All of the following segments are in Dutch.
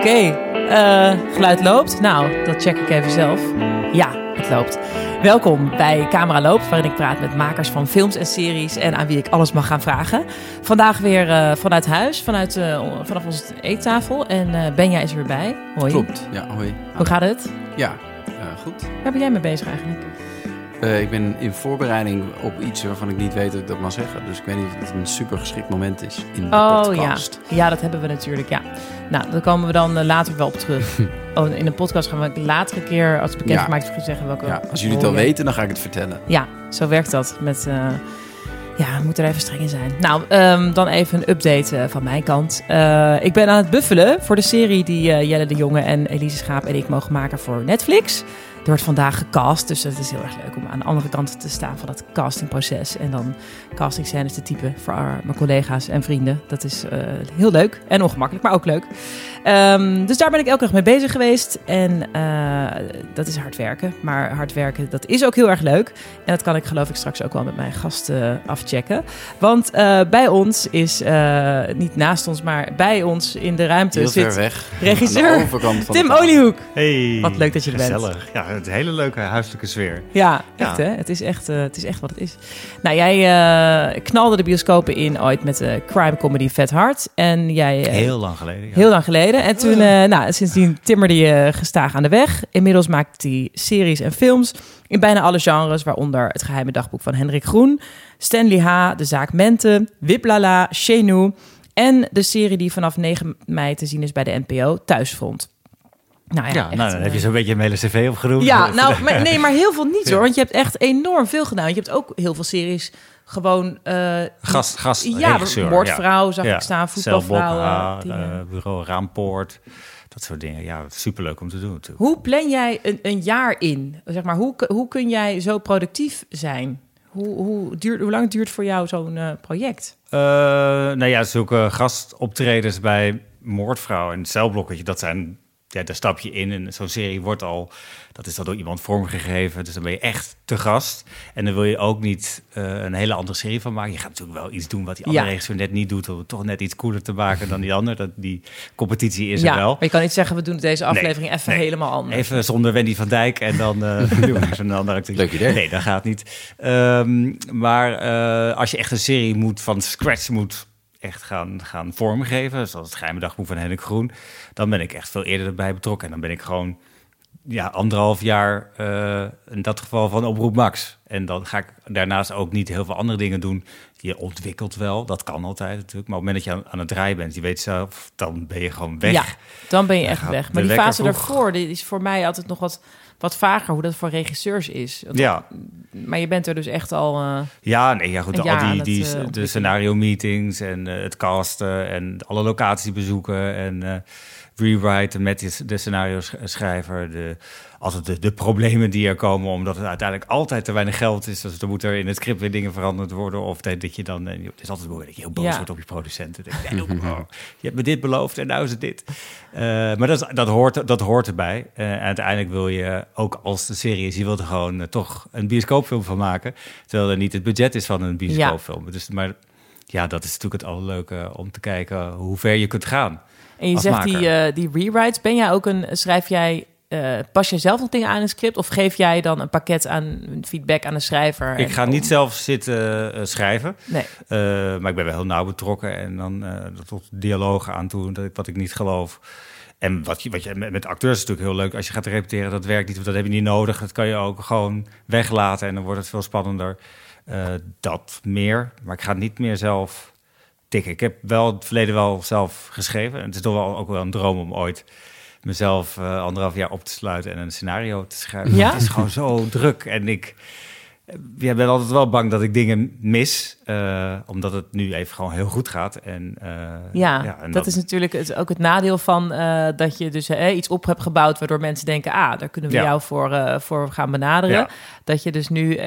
Oké, eh, geluid loopt. Nou, dat check ik even zelf. Ja, het loopt. Welkom bij Camera Loopt, waarin ik praat met makers van films en series en aan wie ik alles mag gaan vragen. Vandaag weer eh, vanuit huis, vanuit, eh, vanaf onze eettafel. En Benja is er weer bij. Hoi. Klopt, ja, hoi. Hoe gaat het? Ja, goed. Waar ben jij mee bezig eigenlijk? Eh, ik ben in voorbereiding op iets waarvan ik niet weet dat ik dat mag zeggen. Dus ik weet niet of het een super geschikt moment is in de Oh podcast. ja. ja, dat hebben we natuurlijk, ja. Nou, daar komen we dan eh, later wel op terug. oh, in de podcast gaan we later een keer, als het bekend Ja. gemaakt is, zeggen welke Ja, als jullie het al weten, dan ga ik het vertellen. Ja, zo werkt dat. Met, eh, ja, we moeten er even streng in zijn. Nou, ehm, dan even een update van mijn kant. Ik ben aan het buffelen voor de serie die Jelle de Jonge en Elise Schaap en ik mogen maken voor Netflix. Wordt vandaag gecast, dus dat is heel erg leuk om aan de andere kant te staan van het castingproces. En dan castingscènes te typen voor eh, mijn collega's en vrienden. Dat is eh, heel leuk en ongemakkelijk, maar ook leuk. Ehm, dus daar ben ik elke dag mee bezig geweest. En eh, dat is hard werken. Maar hard werken, dat is ook heel erg leuk. En dat kan ik geloof ik straks ook wel met mijn gasten afchecken. Want eh, bij ons is, eh, niet naast ons, maar bij ons in de ruimte Heel ver zit weg. regisseur Tim. Oliehoek. Hey, Wat leuk dat je er bent. Gezellig. Ja, het is een hele leuke huiselijke sfeer. Ja, Ja. echt hè? Het is echt, eh, het is echt wat het is. Nou, jij eh, knalde de bioscopen in ooit met de crime comedy Vet Hard. En jij... eh, Heel lang geleden. Ja. Heel lang geleden. En toen, eh, nou, sindsdien timmerde je gestaag aan de weg. Inmiddels maakt hij series en films in bijna alle genres, waaronder Het Geheime Dagboek van Hendrik Groen, Stanley H., De Zaak Mente, Wiplala, Chenu en de serie die vanaf 9 mei te zien is bij de NPO, Thuisfront. Nou ja, Ja, nou, dan heb je eh, zo'n beetje een hele cv opgenoemd. ja, nou, maar, nee, maar heel veel niet hoor. Want je hebt echt enorm veel gedaan. Je hebt ook heel veel series gewoon... eh, Gast, gast, ja, Moordvrouw zag ja. ik staan, eh, eh. bureau Raampoort. Dat soort dingen. Ja, superleuk om te doen natuurlijk. Hoe plan jij een, een jaar in? Zeg maar, hoe, hoe kun jij zo productief zijn? Hoe, hoe, duurt, hoe lang duurt voor jou zo'n project? Nou ja, zulke gastoptredens bij Moordvrouw en Celblok, weet je, dat zijn... Ja, daar stap je in en zo'n serie wordt al... Dat is dan door iemand vormgegeven, dus dan ben je echt te gast. En dan wil je ook niet eh, een hele andere serie van maken. Je gaat natuurlijk wel iets doen wat die andere Ja. regisseur net niet doet... om het toch net iets cooler te maken dan die ander. Dat, die competitie is ja, er wel. maar je kan niet zeggen, we doen deze Nee, aflevering even nee. helemaal anders. Even zonder Wendy van Dijk en dan eh doen we even een andere actrice. Leuk idee. Nee, dat gaat niet. Ehm, maar eh, als je echt een serie moet van scratch moet echt gaan, gaan vormgeven, zoals het geheime dagboek van Henrik Groen, dan ben ik echt veel eerder erbij betrokken. En dan ben ik gewoon ja, anderhalf jaar eh, in dat geval van Oproep Max. En dan ga ik daarnaast ook niet heel veel andere dingen doen. Je ontwikkelt wel, dat kan altijd natuurlijk. Maar op het moment dat je aan, aan het draaien bent, je weet zelf, dan ben je gewoon weg. Ja, dan ben je echt weg. Maar die fase vroeg. daarvoor, die is voor mij altijd nog wat, wat vager, hoe dat voor regisseurs is. Ja, Maar je bent er dus echt al... eh, Ja, nee, ja goed, al die, het, die eh, de scenario meetings en eh, het casten en alle locaties bezoeken en rewriten met de, scenario sch- schrijver, de, altijd de, de problemen die er komen, omdat het uiteindelijk altijd te weinig geld is. Dus er moet er in het script weer dingen veranderd worden of dat, dat je dan, eh, het is altijd moeilijk dat je heel boos Ja. wordt op je producenten. Nee, oh, je hebt me dit beloofd en nou is het dit. Eh, maar dat, is- dat, hoort, dat hoort erbij. Eh, en uiteindelijk wil je, ook als de serie is, je wilt er gewoon toch een bioscoopfilm van maken. Terwijl er niet het budget is van een bioscoopfilm. Dus, maar ja, dat is natuurlijk het allerleuke om te kijken hoe ver je kunt gaan. En je zegt die, die rewrites. Ben jij ook een, schrijf jij, eh, pas jij zelf nog dingen aan een script? Of geef jij dan een pakket aan feedback aan de schrijver? Ik ga niet zelf zitten eh, schrijven, Nee, eh, maar ik ben wel heel nauw betrokken en dan tot dialogen aan toe, dat ik, wat ik niet geloof. En wat je, wat je met, acteurs is natuurlijk heel leuk. Als je gaat repeteren, dat werkt niet, want dat heb je niet nodig. Dat kan je ook gewoon weglaten en dan wordt het veel spannender. Dat meer, maar ik ga niet meer zelf tikken. Ik heb wel het verleden wel zelf geschreven. En het is toch wel ook wel een droom om ooit mezelf eh, anderhalf jaar op te sluiten en een scenario te schrijven. Ja? Het is gewoon zo druk en ik eh, ja, ben altijd wel bang dat ik dingen mis, eh, omdat het nu even gewoon heel goed gaat. En, ja, en dat, is natuurlijk het, ook het nadeel van dat je dus iets op hebt gebouwd... waardoor mensen denken, ah, daar kunnen we Ja. jou voor, voor gaan benaderen. Ja. Dat je dus nu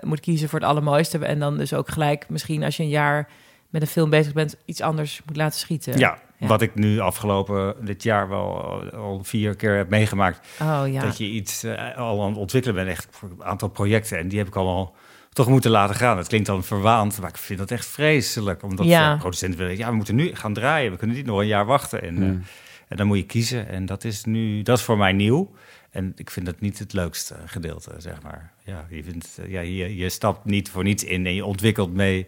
moet kiezen voor het allermooiste... en dan dus ook gelijk misschien als je een jaar met een film bezig bent... iets anders moet laten schieten. Ja, Ja. wat ik nu afgelopen dit jaar wel al, al vier keer heb meegemaakt. Oh ja. Dat je iets eh, al aan het ontwikkelen bent, echt voor een aantal projecten. En die heb ik allemaal toch moeten laten gaan. Het klinkt dan verwaand, maar ik vind dat echt vreselijk. Omdat Ja. eh, producenten willen, ja, we moeten nu gaan draaien. We kunnen niet nog een jaar wachten. En, eh, Hmm. En dan moet je kiezen. En dat is nu, dat is voor mij nieuw. En ik vind dat niet het leukste gedeelte, zeg maar. Ja, je, vindt, ja, je, je stapt niet voor niets in en je ontwikkelt mee.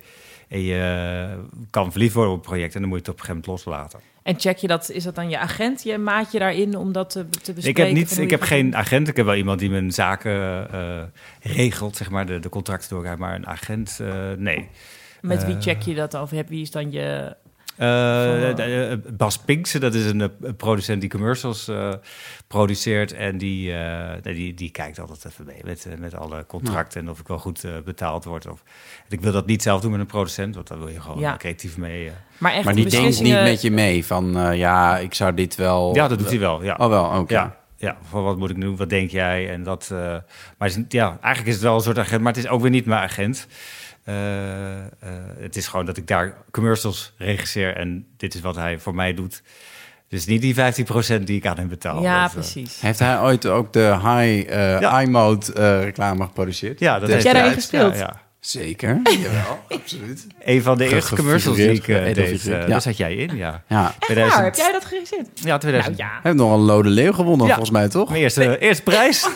En je kan verliefd worden op een project en dan moet je het op een gegeven moment loslaten. En check je dat, is dat dan je agent, je maatje daarin om dat te, te bespreken? Ik heb, niet, ik je heb geen agent. Ik heb wel iemand die mijn zaken eh, regelt, zeg maar, de, de contracten doorgaat. Maar een agent, eh, nee. Met wie eh, check je dat? Of heb, wie is dan je... Eh, Van- de- eh, Bas Pinkse, dat is een eh, producent die commercials eh, produceert. En die, eh, die, die kijkt altijd even mee met, eh, met alle contracten en of ik wel goed eh, betaald word. Of, ik wil dat niet zelf doen met een producent, want dan wil je gewoon Ja. creatief mee. eh. Maar echt Maar die denkt niet met je mee van, eh, ja, ik zou dit wel... Ja, dat doet hij wel. Ja. Oh, wel, oké. Ja, ja, van wat moet ik nu? Wat denk jij? En dat, eh, maar is, ja, eigenlijk is het wel een soort agent, maar het is ook weer niet mijn agent. Eh, eh, het is gewoon dat ik daar commercials regisseer en dit is wat hij voor mij doet. Dus niet die 15% die ik aan hem betaal. Ja, Dat, eh, precies. Heeft hij ooit ook de high eh Ja. iMode eh, reclame geproduceerd? ja, dat Heb heeft jij hij. daarin gespeeld? Ja, ja. Zeker, jawel, absoluut. Een van de eerste commercials die ik ge- deed. Daar zat jij in, ja. Ja, 2000, Ja, heb jij dat geregisseerd? Ja, 2000. Nou ja. hij heeft nog een Lode Leeuw gewonnen, Ja. volgens mij, toch? Mijn eerste, eerste prijs.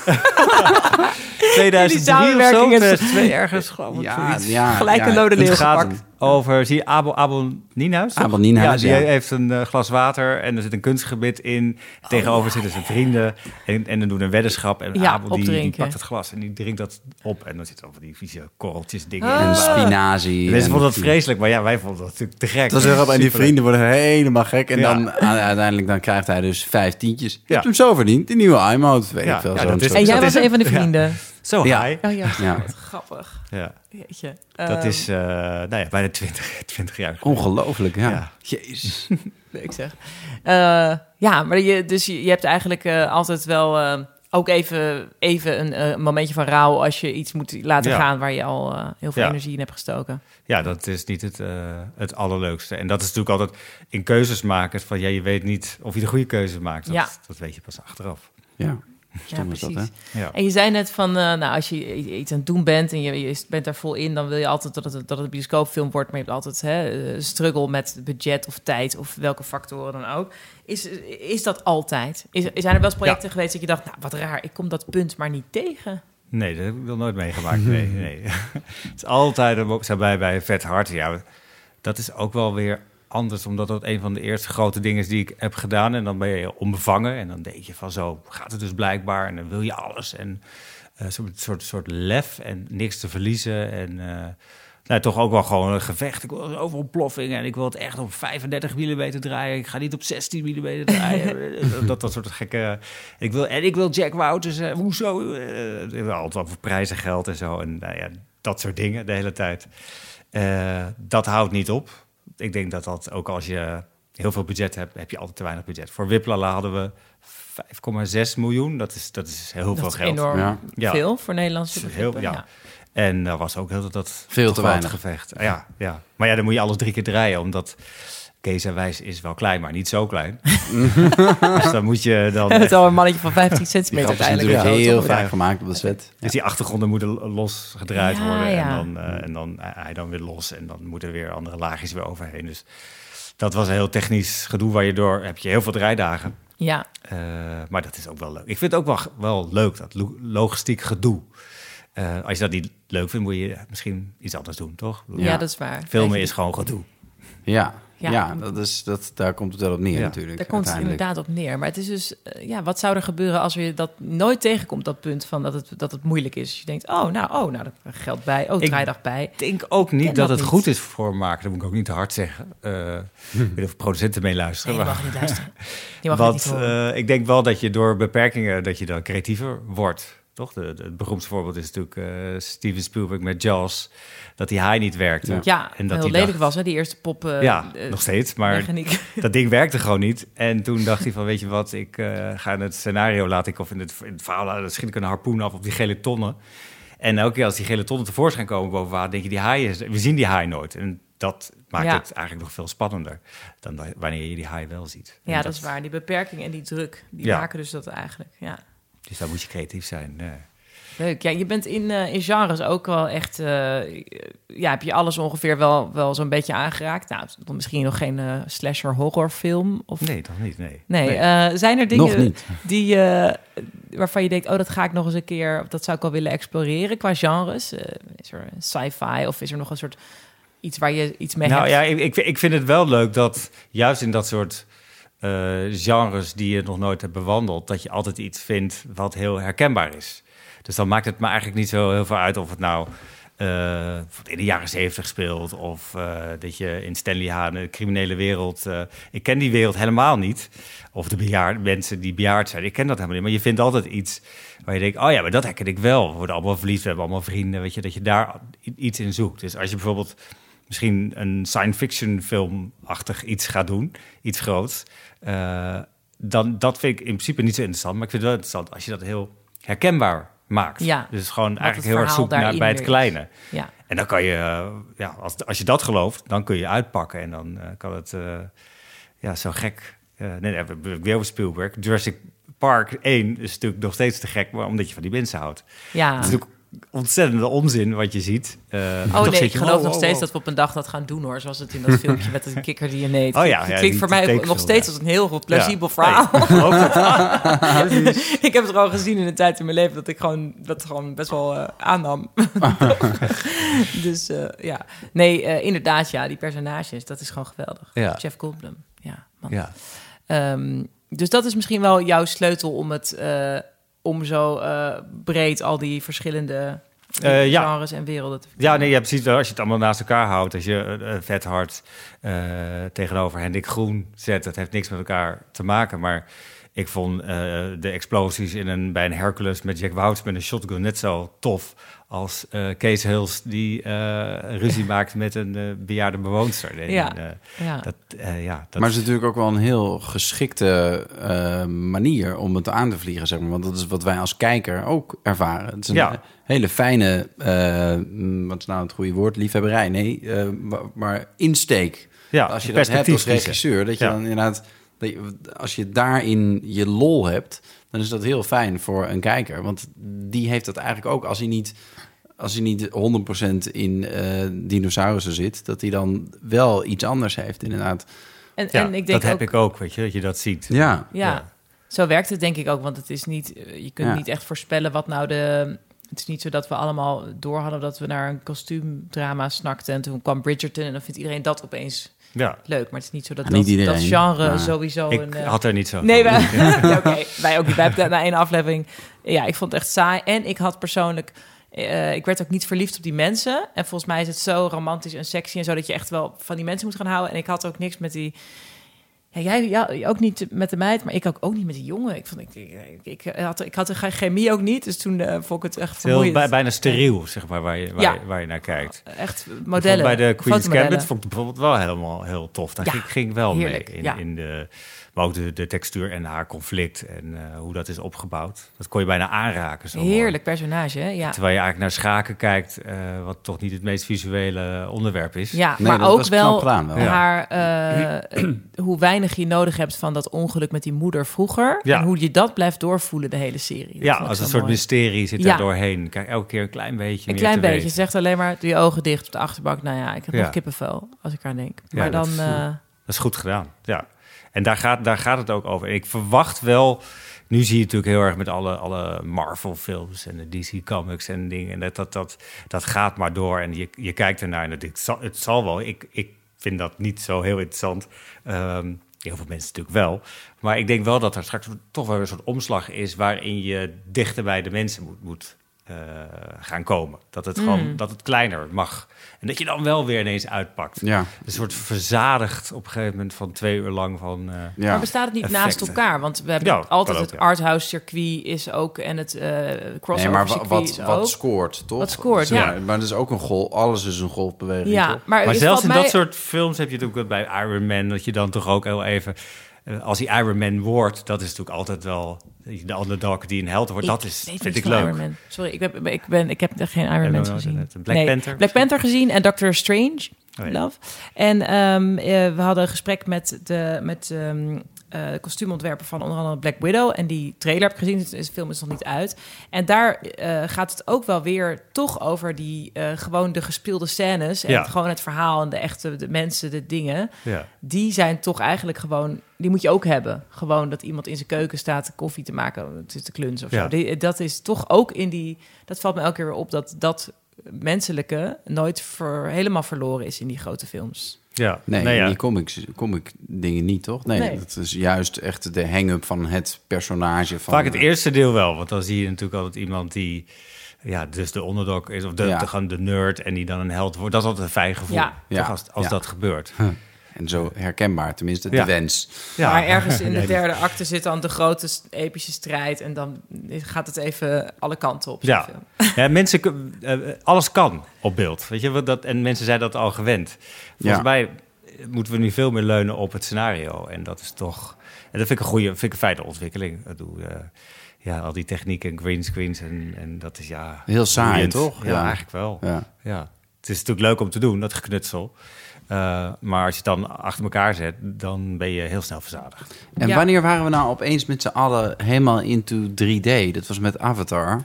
2003 of zo, samenwerking is- 2002 ergens, geloof ik. Ja, zoiets. ja, Gelijk ja, een Lode Het Leeuw gepakt. over, zie je, Abel, Abel Nienhuis? toch? Abel Nienhuis, Ja, die ja. heeft een eh, glas water en er zit een kunstgebied in. Tegenover zitten zijn vrienden en, en dan doen een weddenschap. En Ja, Abel die, pakt het glas en die drinkt dat op. En dan zitten over die vieze korreltjes dingen Ah. in. En spinazie. Mensen en- vonden dat vreselijk, maar ja, wij vonden dat natuurlijk te gek. Dat is. En die vrienden worden helemaal gek. En Ja. dan a- uiteindelijk dan krijgt hij dus vijf tientjes. Je Ja. hebt hem zo verdiend. Die nieuwe iMode. Weet Ja, ik veel. ja, zo'n dat is- soort- En jij was een van de Ja. vrienden. Zo Ja. high. Oh ja, Ja. wat grappig. Ja. Jeetje. Dat Ehm, is, eh nou ja, bijna 20, 20 jaar. Ongelooflijk, ja. Ja. Jezus. Leuk zeg. Eh, ja, maar je, dus je, je hebt eigenlijk eh, altijd wel eh, ook even, even een eh, momentje van rouw als je iets moet laten Ja. gaan waar je al eh, heel veel Ja. energie in hebt gestoken. Ja, dat is niet het, eh, het allerleukste. En dat is natuurlijk altijd in keuzes maken. Van, ja, je weet niet of je de goede keuze maakt. Dat, Ja. dat weet je pas achteraf. Ja. Ja, Stom is dat, hè? precies. Ja. En je zei net van, eh, nou, als je iets aan het doen bent en je, je bent daar vol in, dan wil je altijd dat het, dat het een bioscoopfilm wordt, maar je hebt altijd hè, eh, struggle met budget of tijd of welke factoren dan ook. Is, is dat altijd? Is, zijn er wel eens projecten geweest dat je dacht, nou, wat raar, ik kom dat punt maar niet tegen? Nee, dat heb ik nog nooit meegemaakt. Nee, nee. het is altijd een zijn bij bij vet hard. Ja, dat is ook wel weer anders, omdat dat een van de eerste grote dingen is die ik heb gedaan. En dan ben je onbevangen en dan denk je van zo gaat het dus blijkbaar en dan wil je alles. En zo'n soort, soort lef en niks te verliezen en... eh, nou, toch ook wel gewoon een gevecht. Ik wil over ontploffing en ik wil het echt op 35 mm draaien. Ik ga niet op 16 mm draaien. dat, dat soort gekke... Ik wil, en ik wil Jack Wouters. eh, hoezo? Uh, altijd over prijzen, geld en zo. En nou ja, dat soort dingen de hele tijd. Dat houdt niet op. Ik denk dat dat ook als je heel veel budget hebt, heb je altijd te weinig budget. Voor Wiplala hadden we 5,6 miljoen. Dat is, dat is heel Dat veel is geld. enorm Ja. Ja. veel voor Nederlandse Heel, ja. ja. En daar was ook heel dat, dat Veel te weinig. gevecht. Ja, ja. Maar ja, dan moet je alles drie keer draaien, omdat Kees is wel klein, maar niet zo klein. dus dan moet je dan. Het is al een mannetje van 15 Die centimeter grap is uiteindelijk. natuurlijk heel vaak gemaakt op de set. Dus die achtergronden moeten los gedraaid Ja, worden. ja. En, dan, eh, en dan hij dan weer los. En dan moeten er weer andere laagjes weer overheen. Dus dat was een heel technisch gedoe waar je door heb je heel veel draaidagen. Ja, Eh, maar dat is ook wel leuk. Ik vind het ook wel, wel leuk, dat lo- logistiek gedoe. Eh, als je dat niet leuk vindt, moet je misschien iets anders doen, toch? ja. Ja. dat is waar. Filmen is gewoon gedoe. Ja, Ja. ja. dat is, dat, daar komt het wel op neer Ja. natuurlijk. Daar komt het inderdaad op neer. Maar het is dus, eh, ja, wat zou er gebeuren als je dat nooit tegenkomt, dat punt van dat het, dat het moeilijk is? Dus je denkt, oh, nou, oh, nou, er geld bij, oh, draaidag bij. Ik denk ook niet dat dat het niet. goed is voor maken. Dat moet ik ook niet te hard zeggen. Eh Ik weet niet of producenten mee luisteren. Nee, maar- mag niet luisteren. Die mag Want niet horen. eh, ik denk wel dat je door beperkingen dat je dan creatiever wordt. Toch? De, de, het beroemdste voorbeeld is natuurlijk eh, Steven Spielberg met Jaws. Dat die haai niet werkte. Ja. en dat heel die lelijk dacht- was, hè, die eerste pop. eh, ja, eh, nog steeds. Maar mechaniek. dat ding werkte gewoon niet. En toen dacht hij van, weet je wat, ik ga in het scenario laat ik, of in het, in het verhaal, dan schiet ik een harpoen af op die gele tonnen. En elke keer als die gele tonnen tevoorschijn komen boven water, denk je, die haai is, we zien die haai nooit. En dat maakt Ja. het eigenlijk nog veel spannender dan wa- wanneer je die haai wel ziet. En Ja, dat is waar. Die beperking en die druk, die Ja. maken dus dat eigenlijk. Ja. Dus daar moet je creatief zijn. ja. Leuk. Ja, je bent in, eh, in genres ook wel echt... eh, ja, heb je alles ongeveer wel, wel zo'n beetje aangeraakt? Nou, dan misschien nog geen eh, slasher horrorfilm? Of... Nee, toch niet, nee. Nee, eh, zijn er dingen die, eh, waarvan je denkt... oh, dat ga ik nog eens een keer... of dat zou ik wel willen exploreren qua genres? Eh, is er sci-fi of is er nog een soort... iets waar je iets mee nou hebt? ja, ik, ik, ik vind het wel leuk dat juist in dat soort genres die je nog nooit hebt bewandeld, dat je altijd iets vindt wat heel herkenbaar is. Dus dan maakt het me eigenlijk niet zo heel veel uit of het nou eh, in de jaren zeventig speelt of eh, dat je in Stanley Haan, de criminele wereld. eh, ik ken die wereld helemaal niet. Of de bejaard, mensen die bejaard zijn. Ik ken dat helemaal niet. Maar je vindt altijd iets waar je denkt: oh ja, maar dat herken ik wel. We worden allemaal verliefd, we hebben allemaal vrienden. Weet je, dat je daar iets in zoekt. Dus als je bijvoorbeeld misschien een science fiction filmachtig iets gaat doen, iets groots, eh, dan dat vind ik in principe niet zo interessant. Maar ik vind het wel interessant als je dat heel herkenbaar maakt. Ja, dus gewoon eigenlijk heel erg zoek naar bij het kleine. Ja. En dan kan je, eh, ja, als, als je dat gelooft, dan kun je uitpakken en dan eh, kan het, ja, zo gek. nee, nee, we- we- weer over Spielberg. Jurassic Park 1 is natuurlijk nog steeds te gek, maar omdat je van die mensen houdt. ja. Het is natuurlijk ontzettende onzin wat je ziet. Eh, Oh toch nee, ik geloof nog steeds dat we op een dag dat gaan doen hoor. Zoals het in dat filmpje met een kikker die je neemt. Oh ja, Het ja, klinkt voor mij nog steeds ja. als een heel goed plausibel verhaal. Nee, ik heb het gewoon gezien in een tijd in mijn leven dat ik gewoon, dat gewoon best wel eh, aannam. dus eh, ja, nee, inderdaad ja, die personages, dat is gewoon geweldig. Ja. Jeff Goldblum, ja. Man. Ja. Ehm, dus dat is misschien wel jouw sleutel om het, om zo eh, breed al die verschillende ja. genres en werelden te Ja, nee, ja, precies. Als je het allemaal naast elkaar houdt, als je eh, vet hard tegenover Hendrik Groen zet, dat heeft niks met elkaar te maken. Maar ik vond de explosies in een, bij een Hercules met Jack Wouts met een shotgun net zo tof als eh, Kees Hills die eh, ruzie maakt met een eh, bejaarde bewoonster. Ja. eh, Ja. dat, eh, ja, dat, Maar het is natuurlijk ook wel een heel geschikte manier om het aan te vliegen, zeg maar. Want dat is wat wij als kijker ook ervaren. Het is een Ja. hele fijne, eh, mm, wat is nou het goede woord? Liefhebberij? Nee, eh, maar, insteek. ja, als je dat hebt perspectief als kiezen. regisseur, dat je Ja. dan inderdaad... Dat je, als je daarin je lol hebt, dan is dat heel fijn voor een kijker. Want die heeft dat eigenlijk ook als hij niet... Als hij niet 100% in eh dinosaurussen zit, dat hij dan wel iets anders heeft, inderdaad. En, Ja, en ik denk dat heb ik ook, weet je, dat je dat ziet. Ja, Ja, Ja. zo werkt het denk ik ook. Want het is niet, eh, je kunt Ja. niet echt voorspellen wat nou de... Het is niet zo dat we allemaal door hadden dat we naar een kostuumdrama snakten. En toen kwam Bridgerton en dan vindt iedereen dat opeens Ja, leuk. Maar het is niet zo dat Ja, niet dat, dat genre maar sowieso... ik een, eh, had er niet zo Nee, van. wij, oké, wij ook niet. Wij hebben na één aflevering... Ja, ik vond het echt saai. En ik had persoonlijk... eh, ik werd ook niet verliefd op die mensen. En volgens mij is het zo romantisch en sexy en zo... dat je echt wel van die mensen moet gaan houden. En ik had ook niks met die... Ja, jij ja, ook niet met de meid, maar ik ook, ook niet met die jongen. Ik, vond, ik, ik, ik had, ik had de chemie ook niet, dus toen eh, vond ik het echt heel bij- bijna steriel, zeg maar, waar je, waar, Ja. je, waar je naar kijkt. Echt modellen. Bij de Queen's. Gambit vond ik bijvoorbeeld wel helemaal heel tof. Daar Ja, ging, ging wel heerlijk, mee in, ja. in de, maar ook de, de textuur en haar conflict en eh, hoe dat is opgebouwd. Dat kon je bijna aanraken. Zo mooi. Heerlijk personage, hè? Ja. Terwijl je eigenlijk naar schaken kijkt, eh, wat toch niet het meest visuele onderwerp is. Ja, Nee, maar ook wel, gedaan wel. Ja. haar, eh, hoe weinig je nodig hebt van dat ongeluk met die moeder vroeger. Ja. En hoe je dat blijft doorvoelen de hele serie. Dat Ja, als een soort mooi. mysterie zit Ja. daar doorheen. Kijk, elke keer een klein beetje Een meer klein te beetje. weten. Zegt alleen maar, doe je ogen dicht op de achterbank. Nou ja, ik heb Ja. nog kippenvel als ik aan denk. Maar dat dan... is- eh, Dat is goed gedaan, ja. En daar gaat, daar gaat het ook over. Ik verwacht wel... Nu zie je natuurlijk heel erg met alle, alle Marvel-films en de DC-comics en dingen. En dat, dat, dat, dat gaat maar door. En je, je kijkt ernaar en het zal, het zal wel. Ik, ik vind dat niet zo heel interessant. Ehm, heel veel mensen natuurlijk wel. Maar ik denk wel dat er straks toch wel een soort omslag is... waarin je dichter bij de mensen moet, moet eh, gaan komen. Dat het gewoon Mm. dat het kleiner mag. En dat je dan wel weer ineens uitpakt. Ja, Een soort verzadigd op een gegeven moment van twee uur lang van... eh, ja. Maar bestaat het niet naast elkaar? Want we hebben Ja, altijd ook, het ja. arthouse circuit is ook en het eh crossover Nee, maar circuit wat, is wat ook. scoort, toch? Wat scoort, Zeg ja. Maar, het is ook een golf, alles is een golfbeweging, ja, toch? maar, zelfs wat in mij- dat soort films heb je natuurlijk ook bij Iron Man... dat je dan toch ook heel even... als hij Iron Man wordt, dat is natuurlijk altijd wel... de underdog die een held wordt. dat is, vind ik leuk. Iron Man. Sorry, ik, ben, ik, ben, ik heb er geen Iron Man gezien. Black Nee, Panther Black Panther gezien en Doctor Strange. Oh, ja. Love. En ehm, eh, we hadden een gesprek met, de, met eh, kostuumontwerper van onder andere Black Widow. En die trailer heb ik gezien, dus de film is nog niet uit. En daar eh, gaat het ook wel weer toch over die gewoon de gespeelde scènes. En Ja. het, gewoon het verhaal en de echte de mensen, de dingen. Ja. Die zijn toch eigenlijk gewoon, die moet je ook hebben. Gewoon dat iemand in zijn keuken staat koffie te maken, het is te klunzen of Ja. zo. Die, dat is toch ook in die, dat valt me elke keer weer op dat dat menselijke nooit helemaal verloren is in die grote films. Ja. Nee, Nou ja. die comics, comic dingen niet, toch? Nee, Nee. dat is juist echt de hang-up van het personage. Van, Vaak het eerste deel wel, want dan zie je natuurlijk altijd iemand die, ja, dus de onderdog is, of de, Ja. de, gewoon de nerd en die dan een held wordt. Dat is altijd een fijn gevoel, Ja. toch, als, als Ja. dat gebeurt. En zo herkenbaar, tenminste, Ja. de wens. Ja. Maar ergens in de derde acte zit dan de grote epische strijd en dan gaat het even alle kanten op. zo'n Ja. film. Ja, mensen, kun- eh, alles kan op beeld. Weet je, wat dat, en mensen zijn dat al gewend. Volgens Ja. mij moeten we nu veel meer leunen op het scenario. En dat is toch. En dat vind ik een goede, vind ik een fijne ontwikkeling. Ik bedoel, eh, ja, al die technieken en green screens en, en dat is ja. Heel saai, toch? Ja, Ja. eigenlijk wel. Ja. Ja. Het is natuurlijk leuk om te doen, dat geknutsel. Eh, maar als je het dan achter elkaar zet, dan ben je heel snel verzadigd. En Ja. wanneer waren we nou opeens met z'n allen helemaal into 3D? Dat was met Avatar.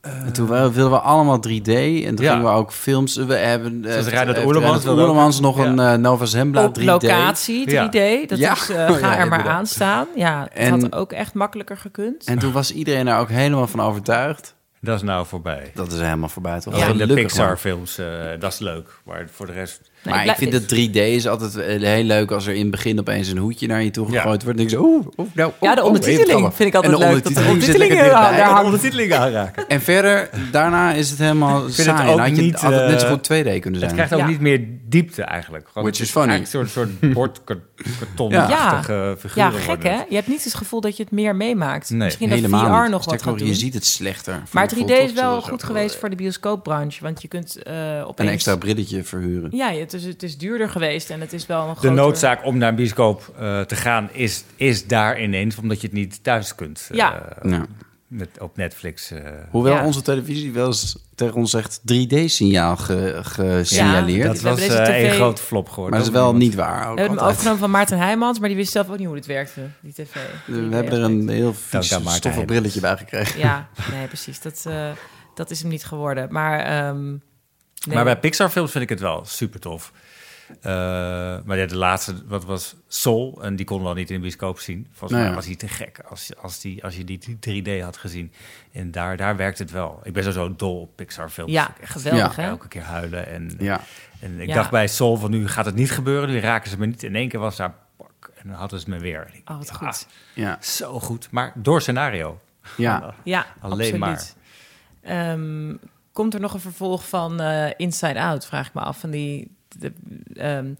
en toen wilden we allemaal 3D. En toen Ja. gingen we ook films... We hebben... Zoals eh, Reinhard eh, Oerlemans Oerlemans nog Ja. een eh, Nova Zembla 3D. Op locatie 3D, dat Ja. is, eh, ga ja, er maar aan staan. Ja, het En- had ook echt makkelijker gekund. En toen was iedereen daar ook helemaal van overtuigd. Dat is nou voorbij. Dat is helemaal voorbij, toch? In de. Pixar-films, eh, dat is leuk. Maar voor de rest... Nee, maar ik vind dat 3D is altijd eh, heel leuk als er in het begin opeens een hoedje naar je toe Ja. gegooid wordt. Denk je zo, oeh, oeh, nou, Ja, de ondertiteling vind ik En altijd de leuk, dat de ondertiteling hangen. ondertiteling aanraken. En verder, daarna is het helemaal vind saai. het ook had je niet, altijd net zo eh, goed 2D kunnen Het zijn. krijgt ook Ja. niet meer diepte eigenlijk. Gewoon, Which het is funny. Een soort, soort bordkartonachtige Ja. figuren Ja, gek worden hè? het. Je hebt niet het gevoel dat je het meer meemaakt. Nee, Misschien dat VR niet. nog wat gaat doen. Je ziet het slechter. Maar Voelt 3D is wel goed geweest voor de bioscoopbranche. Want je kunt eh opeens... Een extra brilletje verhuren. Ja, het is, het is duurder geweest en het is wel een De groter... noodzaak om naar een bioscoop eh, te gaan is, is daar ineens, omdat je het niet thuis kunt. eh, Ja. Ja. Met, op Netflix. eh. Hoewel Ja. onze televisie wel eens tegen ons zegt 3D-signaal ge, gesignaleerd. dat we hebben was eh, een grote flop geworden. maar dat is wel niet waar. Ook We hebben hem overgenomen van Maarten Heijmans, maar die wist zelf ook niet hoe het werkte, die tv. We hebben er een heel vies stoffig Heijmans. brilletje bij gekregen. Ja, nee, precies. Dat, eh, dat is hem niet geworden. Maar, ehm, nee. Maar bij Pixar-films vind ik het wel super tof. Eh, maar ja, de laatste, wat was Soul, en die konden we al niet in de bioscoop zien. Volgens Nou mij was hij te gek als, als, die, als je die 3D had gezien. En daar, daar werkt het wel. Ik ben sowieso dol op Pixar-films. Ja, geweldig, Ja. Elke keer huilen. En, Ja. en ik Ja. dacht bij Soul van nu gaat het niet gebeuren. Nu raken ze me niet. In één keer was daar... pak, En dan hadden ze me weer. Ik, Oh, wat ja, goed. Ja. Zo goed. Maar door scenario. Ja. Ja, Alleen absoluut. Ehm, komt er nog een vervolg van eh, Inside Out, vraag ik me af. Van die, de, ehm,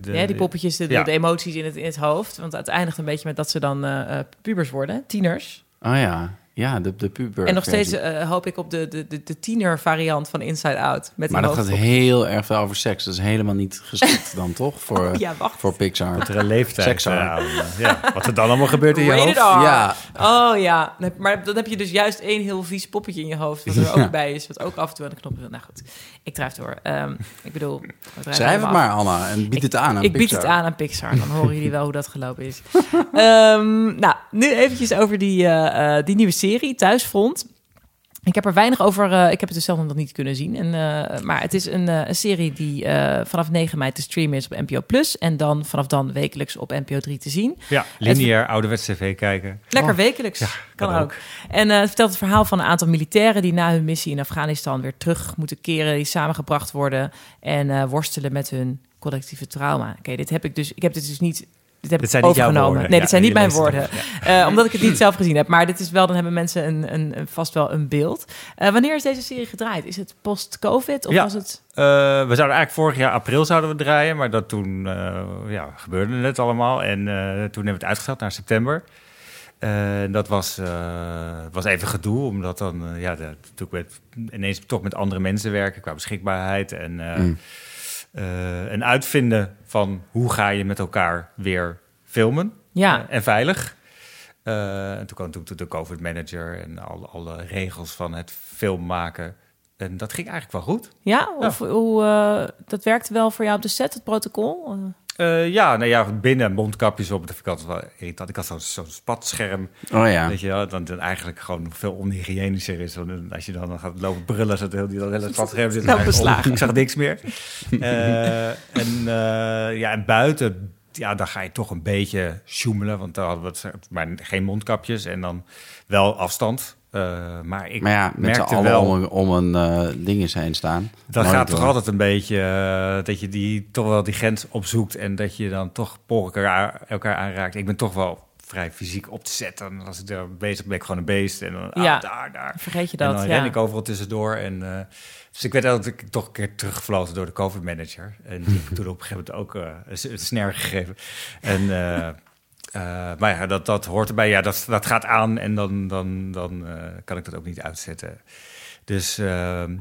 De- ja, die poppetjes, de, ja. de emoties in het, in het hoofd. Want het eindigt een beetje met dat ze dan eh, eh, pubers worden, tieners. Oh ja. Ja, de, de puber. en nog steeds eh, hoop ik op de, de, de, de tiener variant van Inside Out. Met Maar dat gaat heel erg veel over seks. Dat is helemaal niet geschikt dan, toch? Voor, Oh, ja, wacht. voor Pixar. Dat er een leeftijd Seks eh, aan. aan, eh, ja. Wat er dan allemaal gebeurt in je hoofd. Ja. Oh ja, maar dan heb je dus juist één heel vies poppetje in je hoofd... wat er Ja. ook bij is, wat ook af en toe aan de knop wil. Nou goed, ik drijf door. Ehm, ik bedoel... Schrijf het maar, Anna. En bied het aan aan ik bied het aan aan Pixar. Dan horen jullie wel hoe dat gelopen is. Ehm, nou, nu eventjes over die, eh, eh, die nieuwe serie, Thuisfront. Ik heb er weinig over. eh, ik heb het dus zelf nog niet kunnen zien. En, eh, maar het is een, eh, een serie die vanaf 9 mei te streamen is op NPO Plus. En dan vanaf dan wekelijks op NPO 3 te zien. Ja, lineair ouderwets tv kijken. Lekker Oh. wekelijks. kan kan ook. ook. En het vertelt het verhaal van een aantal militairen die na hun missie in Afghanistan weer terug moeten keren, die samengebracht worden en worstelen met hun collectieve trauma. Oké, dit heb ik dus. Ik heb dit dus niet. Dit heb Dit ik zijn niet jouw overgenomen. woorden. Nee, Ja, dit zijn niet mijn woorden. Eh, omdat ik het niet zelf gezien heb. Maar dit is wel, dan hebben mensen een, een, een- vast wel een beeld. Eh, wanneer is deze serie gedraaid? Is het post-COVID? Of Ja. was het. Eh, we zouden eigenlijk vorig jaar april zouden we draaien, maar dat toen eh, ja, gebeurde het allemaal. En eh, toen hebben we het uitgesteld naar september. Eh, dat was, eh, was even gedoe, omdat dan ja, de, toen werd ineens toch met andere mensen werken qua beschikbaarheid en, eh, Mm. Eh, en uitvinden van hoe ga je met elkaar weer filmen Ja. Eh, en veilig. Eh, en toen kwam natuurlijk de COVID manager en alle, alle regels van het film maken. En dat ging eigenlijk wel goed. Ja? Of hoe. eh, dat werkte wel voor jou op de set, het protocol? Eh, ja, nou ja, binnen mondkapjes op. Dat vind ik altijd wel irritant. Ik had zo'n zo'n spatscherm. Oh ja. Weet je wel, dan, dan eigenlijk gewoon veel onhygiënischer is. Dan, als je dan gaat lopen brullen, zit heel die dat hele spatscherm zit Nou, beslagen. Ik zag niks meer. Eh, en, eh, ja, en buiten, ja, dan ga je toch een beetje sjoemelen. Want dan hadden we het, maar geen mondkapjes en dan wel afstand. Eh, maar ik Maar ja, met merkte wel... om een, om een eh, ding eens heen staan. Dat Nooit gaat toch altijd een beetje eh, dat je die toch wel die grens opzoekt en dat je dan toch poren elkaar, elkaar aanraakt. Ik ben toch wel vrij fysiek op te zetten. En als ik daar bezig ben, ik gewoon een beest. En dan Ja. ah, daar, daar. Vergeet je En dat, dan ja. ren ik overal tussendoor. En, eh, dus ik werd dat ik toch een keer teruggefloten door de COVID-manager. En die heb ik toen op een gegeven moment ook eh, een, s- een sner gegeven. En, eh, eh, maar ja, dat, dat hoort erbij. Ja, dat, dat gaat aan en dan, dan, dan eh, kan ik dat ook niet uitzetten. Dus ehm,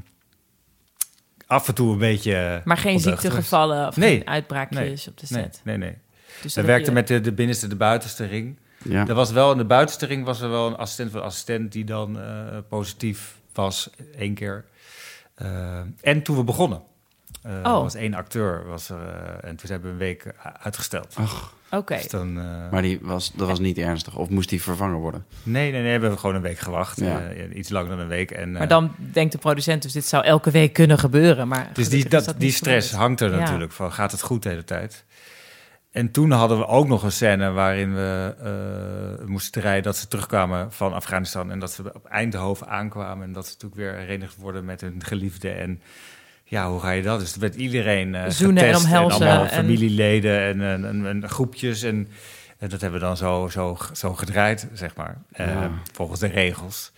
af en toe een beetje... Maar geen ziektegevallen of Nee. geen uitbraakjes op de Nee, set. nee, nee. Dus We dat werkten heb je- met de, de binnenste, de buitenste ring. Ja. Er was wel in de buitenste ring was er wel een assistent van assistent die dan eh, positief was één keer. En toen we begonnen, eh Oh. was één acteur was er eh, en toen hebben we een week uitgesteld. Oké. Dus dan, eh, Maar die was, dat was niet ernstig. Of moest die vervangen worden? nee, nee, nee, hebben we gewoon een week gewacht. Ja. Eh, iets langer dan een week. En, Maar dan denkt de producent, dus dit zou elke week kunnen gebeuren. Maar Dus die, dat, die stress gebeurd. hangt er Ja. natuurlijk van. Gaat het goed de hele tijd? En toen hadden we ook nog een scène waarin we eh, moesten rijden dat ze terugkwamen van Afghanistan en dat ze op Eindhoven aankwamen en dat ze natuurlijk weer herenigd worden met hun geliefde. En ja, hoe ga je dat? Dus er werd iedereen eh Zoenen en omhelzen allemaal en- familieleden en, en, en, en groepjes en, en dat hebben we dan zo, zo, zo gedraaid, zeg maar, eh, Ja. volgens de regels.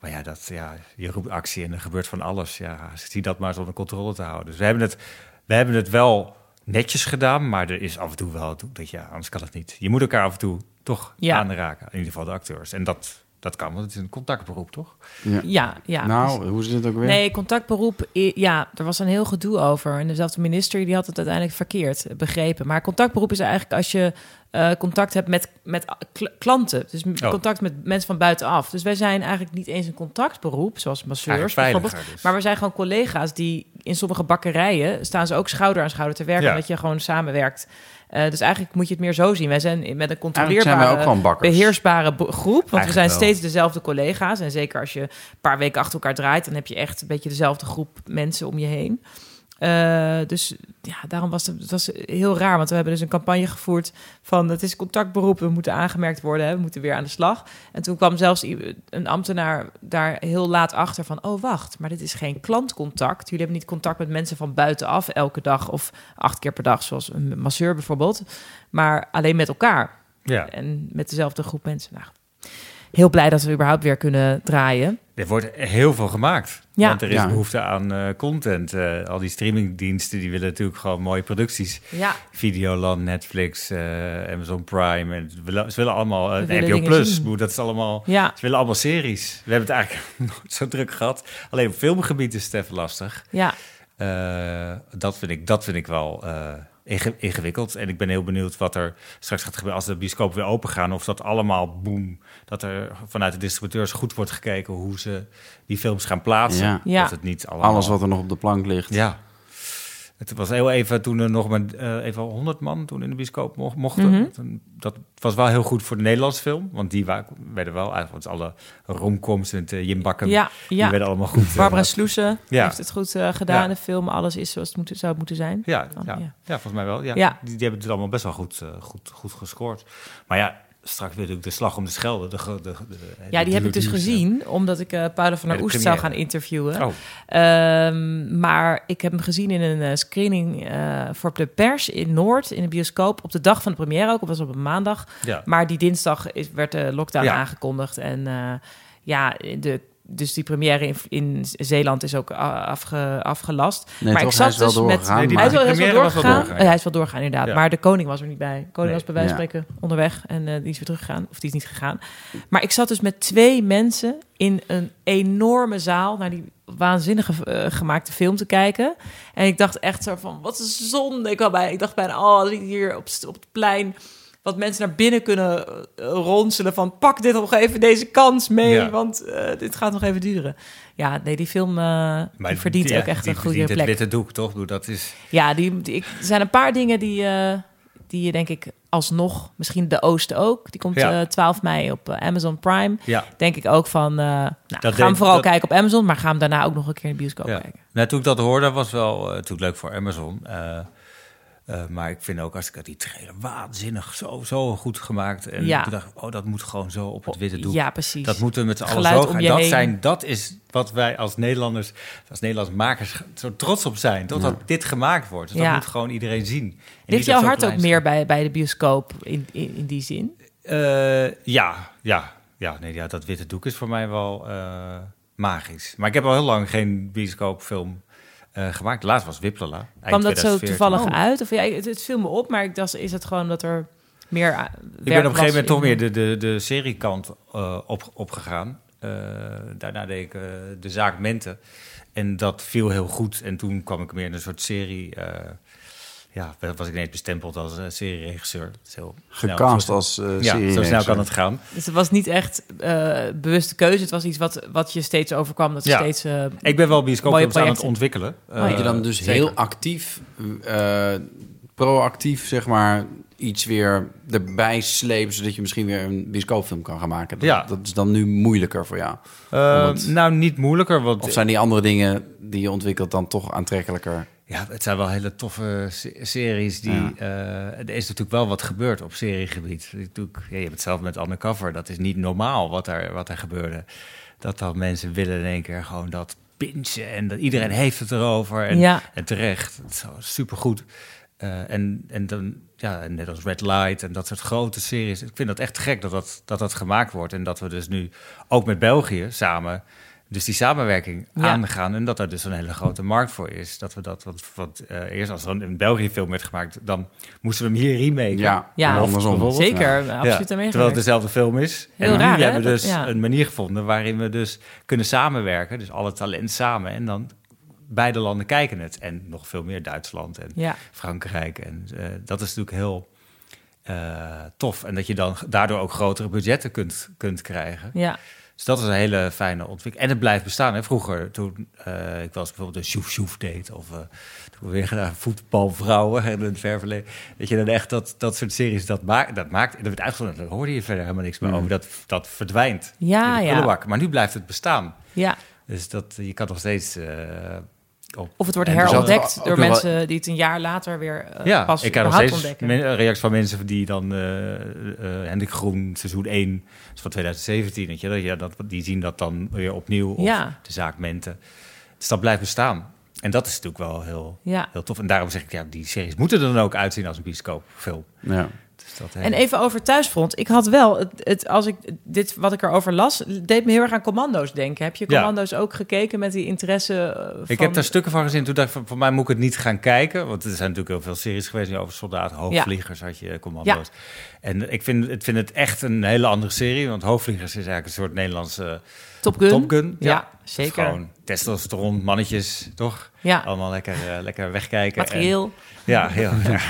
Maar ja, dat, ja, je roept actie en er gebeurt van alles. Ja, zie dat maar eens onder controle te houden. Dus we hebben het, we hebben het wel netjes gedaan, maar er is af en toe wel dat ja, anders kan het niet. Je moet elkaar af en toe toch Ja. aanraken, in ieder geval de acteurs. En dat, dat kan, want het is een contactberoep, toch? Ja. Ja, ja. nou, hoe zit het ook weer? Nee, contactberoep, ja, er was een heel gedoe over. En dezelfde minister die had het uiteindelijk verkeerd begrepen. Maar contactberoep is eigenlijk als je eh, contact hebt met, met kl- klanten. Dus Oh. contact met mensen van buitenaf. Dus wij zijn eigenlijk niet eens een contactberoep, zoals masseurs bijvoorbeeld. dus. Maar we zijn gewoon collega's die in sommige bakkerijen staan ze ook schouder aan schouder te werken. Ja. Omdat je gewoon samenwerkt. Eh, dus eigenlijk moet je het meer zo zien. Wij zijn met een controleerbare, zijn ook beheersbare groep. Want we zijn wel. steeds dezelfde collega's. En zeker als je een paar weken achter elkaar draait, dan heb je echt een beetje dezelfde groep mensen om je heen. Eh, dus ja, daarom was het, het was heel raar. Want we hebben dus een campagne gevoerd van het is contactberoep, we moeten aangemerkt worden, hè, we moeten weer aan de slag. En toen kwam zelfs een ambtenaar daar heel laat achter van, oh wacht, maar dit is geen klantcontact. Jullie hebben niet contact met mensen van buitenaf elke dag of acht keer per dag, zoals een masseur bijvoorbeeld, maar alleen met elkaar Ja, en met dezelfde groep mensen. Nou, heel blij dat we überhaupt weer kunnen draaien. er wordt heel veel gemaakt. Ja. Want er is Ja. behoefte aan eh, content. Eh, al die streamingdiensten die willen natuurlijk gewoon mooie producties. Ja, Videoland, Netflix, eh, Amazon Prime. En ze, willen, ze willen allemaal... Uh, dingen Plus, dat is allemaal... ja, Ze willen allemaal series. We hebben het eigenlijk nooit zo druk gehad. Alleen op filmgebied is het even lastig. ja. Eh, dat, vind ik, dat vind ik wel eh, ingewikkeld. En ik ben heel benieuwd wat er straks gaat gebeuren als de bioscopen weer open gaan. Of dat allemaal boom, dat er vanuit de distributeurs goed wordt gekeken hoe ze die films gaan plaatsen. Ja. Ja. Dat het niet allemaal... Alles wat er nog op de plank ligt. Ja. Het was heel even toen er nog maar eh, even 100 man toen in de bioscoop mo- mochten. Mhm. Toen- Dat was wel heel goed voor de Nederlandse film. Want die wa- werden wel, eigenlijk alle romcoms en uh, Jim Bakken, Ja, die werden allemaal goed. eh, Barbara Sloesen Ja. heeft het goed eh, gedaan. De film, alles is zoals het moet, zou moeten zijn. Ja, Dan, ja, ja. ja. volgens mij wel. Ja. Die, die hebben het allemaal best wel goed, eh, goed, goed gescoord. Maar ja, straks weer natuurlijk de slag om de Schelde. De, de, Ja, die heb ik dus gezien, omdat ik Paula van der Oest zou gaan interviewen. Oh, Ehm, maar ik heb hem gezien in een eh, screening eh, voor de pers in Noord, in de bioscoop, op de dag van de première ook. Het was op een maandag. ja. Maar die dinsdag is, werd de lockdown Ja. aangekondigd. En ja, de, dus die première in, in Zeeland is ook afge, afgelast. Nee, maar toch? ik Hij zat is wel dus met... doorgegaan, Nee, die- Hij is wel, hij is doorgegaan. hij is wel doorgegaan, inderdaad. Ja. Maar de koning was er niet bij. De koning Nee. was bij wijze van Ja. spreken onderweg. En eh, die is weer teruggegaan. Of die is niet gegaan. Maar ik zat dus met twee mensen in een enorme zaal... naar die waanzinnige eh, gemaakte film te kijken. En ik dacht echt zo van, wat een zonde. Ik, bij, ik dacht bijna, oh, als ik hier op, op het plein... wat mensen naar binnen kunnen eh, ronselen van... pak dit nog even, deze kans mee, Ja. want eh, dit gaat nog even duren. Ja, nee, die film die verdient ook echt die een goede plek. het witte doek, toch? Dat is... Ja, die, die- ik, er zijn een paar dingen die, die je denk ik alsnog, misschien de Oosten ook. Die komt Ja. eh, 12 mei op Amazon Prime. Ja. Denk ik ook van, nou, ga deed- hem vooral dat- kijken op Amazon, maar ga hem daarna ook nog een keer in de bioscoop Ja. kijken. Nou, toen ik dat hoorde, was wel uh, natuurlijk leuk voor Amazon. Uh, uh, maar ik vind ook als ik die trailer waanzinnig zo, zo goed gemaakt. En Ja. toen dacht ik, oh, dat moet gewoon zo op het witte doek. Ja, precies. Dat moeten we met z'n allen zo gaan. Dat, heen. zijn, dat is wat wij als Nederlanders, als Nederlandse makers zo trots op zijn. Totdat dit gemaakt wordt. Dus Ja. dat moet gewoon iedereen zien. Ligt jouw hart ook meer bij, bij de bioscoop in, in, in die zin? Uh, ja, ja, ja, nee, ja, dat witte doek is voor mij wel uh, magisch. Maar ik heb al heel lang geen bioscoopfilm uh, gemaakt. Laatst was Wiplala. Kwam dat zo 2014. toevallig Oh. uit? Of ja, het, het viel me op, maar ik dacht, is het gewoon dat er meer Ik ben op een gegeven moment toch meer de, de, de seriekant uh, op, opgegaan. Uh, daarna deed ik uh, de zaak Mente. En dat viel heel goed. En toen kwam ik meer in een soort serie... ja, was ik ineens bestempeld als uh, serieregisseur. Dat is heel snel. Gecast Zo- als uh, Ja, zo snel kan het gaan. Dus het was niet echt uh, bewuste keuze. Het was iets wat, wat je steeds overkwam. Dat je Ja. steeds. uh, Ik ben wel bioscoopfilms aan het projecten. ontwikkelen. Oh, ja. Dat je dan dus zeker. heel actief, eh, proactief, zeg maar, iets weer erbij sleept... zodat je misschien weer een bioscoopfilm kan gaan maken. Dat, Ja. dat is dan nu moeilijker voor jou. Uh, nou, niet moeilijker, want Of zijn die andere dingen die je ontwikkelt dan toch aantrekkelijker? Ja, het zijn wel hele toffe se- series. Die, eh, er is natuurlijk wel wat gebeurd op seriegebied. Natuurlijk, ja, je hebt het zelf met Undercover. Dat is niet normaal wat er, wat er gebeurde. Dat dan mensen willen in één keer gewoon dat pinchen. En dat iedereen heeft het erover. En, Ja. en terecht. Het is zo supergoed. Eh, en, en dan, ja, net als Red Light en dat soort grote series. Ik vind dat echt gek dat dat, dat dat gemaakt wordt. En dat we dus nu ook met België samen dus die samenwerking Ja. aangaan. En dat er dus een hele grote markt voor is. Dat we dat, want, want eh, eerst als er een in België film werd gemaakt, dan moesten we hem hier remaken. Ja, Ja, en andersom. bijvoorbeeld. zeker, Ja. absoluut Ja, terwijl het dezelfde film is. Heel en nu raar, hè? hebben we Dat- dus ja. een manier gevonden waarin we dus kunnen samenwerken. Dus alle talent samen. En dan beide landen kijken het. En nog veel meer Duitsland en Ja. Frankrijk. En eh, dat is natuurlijk heel eh, tof. En dat je dan daardoor ook grotere budgetten kunt, kunt krijgen. Ja. Dus dat is een hele fijne ontwikkeling. En het blijft bestaan. Hè. Vroeger, toen eh, ik was bijvoorbeeld een Sjoef Sjoef deed... of eh, toen we weer gedaan voetbalvrouwen in het ver verleden... dat je dan echt dat, dat soort series dat, maakt dat maakt... dat werd uitgezonden, daar hoorde je verder helemaal niks meer over. Dat, dat verdwijnt Ja, in de ja. Maar nu blijft het bestaan. ja. Dus dat, je kan nog steeds... eh, op Of het wordt En er herontdekt door wel- mensen die het een jaar later weer eh, ja, pas ik krijg nog überhaupt steeds ontdekken. reacties van mensen die dan eh eh Hendrik Groen, seizoen 1, dat is van 2017, weet je, dat, ja, dat, die zien dat dan weer opnieuw, of Ja. de zaak Mente. Dus dat blijft bestaan. En dat is natuurlijk wel heel, Ja. heel tof. En daarom zeg ik, ja, die series moeten er dan ook uitzien als een bioscoopfilm. Ja. Dus dat, En even over thuisfront. Ik had wel, het, het, als ik dit wat ik erover las, deed me heel erg aan commando's denken. Heb je Ja. commando's ook gekeken met die interesse? eh, van... Ik heb daar stukken van gezien. Toen dacht ik, van, voor mij moet ik het niet gaan kijken. Want er zijn natuurlijk heel veel series geweest over soldaten. Hoogvliegers had je, commando's. En ik vind, ik vind het echt een hele andere serie. Want Hoogvliegers is eigenlijk een soort Nederlandse Top Gun. Top Gun. Ja, Het zeker. Gewoon testosteron, mannetjes, toch? Ja, Allemaal lekker, eh, lekker wegkijken. materieel. En, ja, heel. Ja.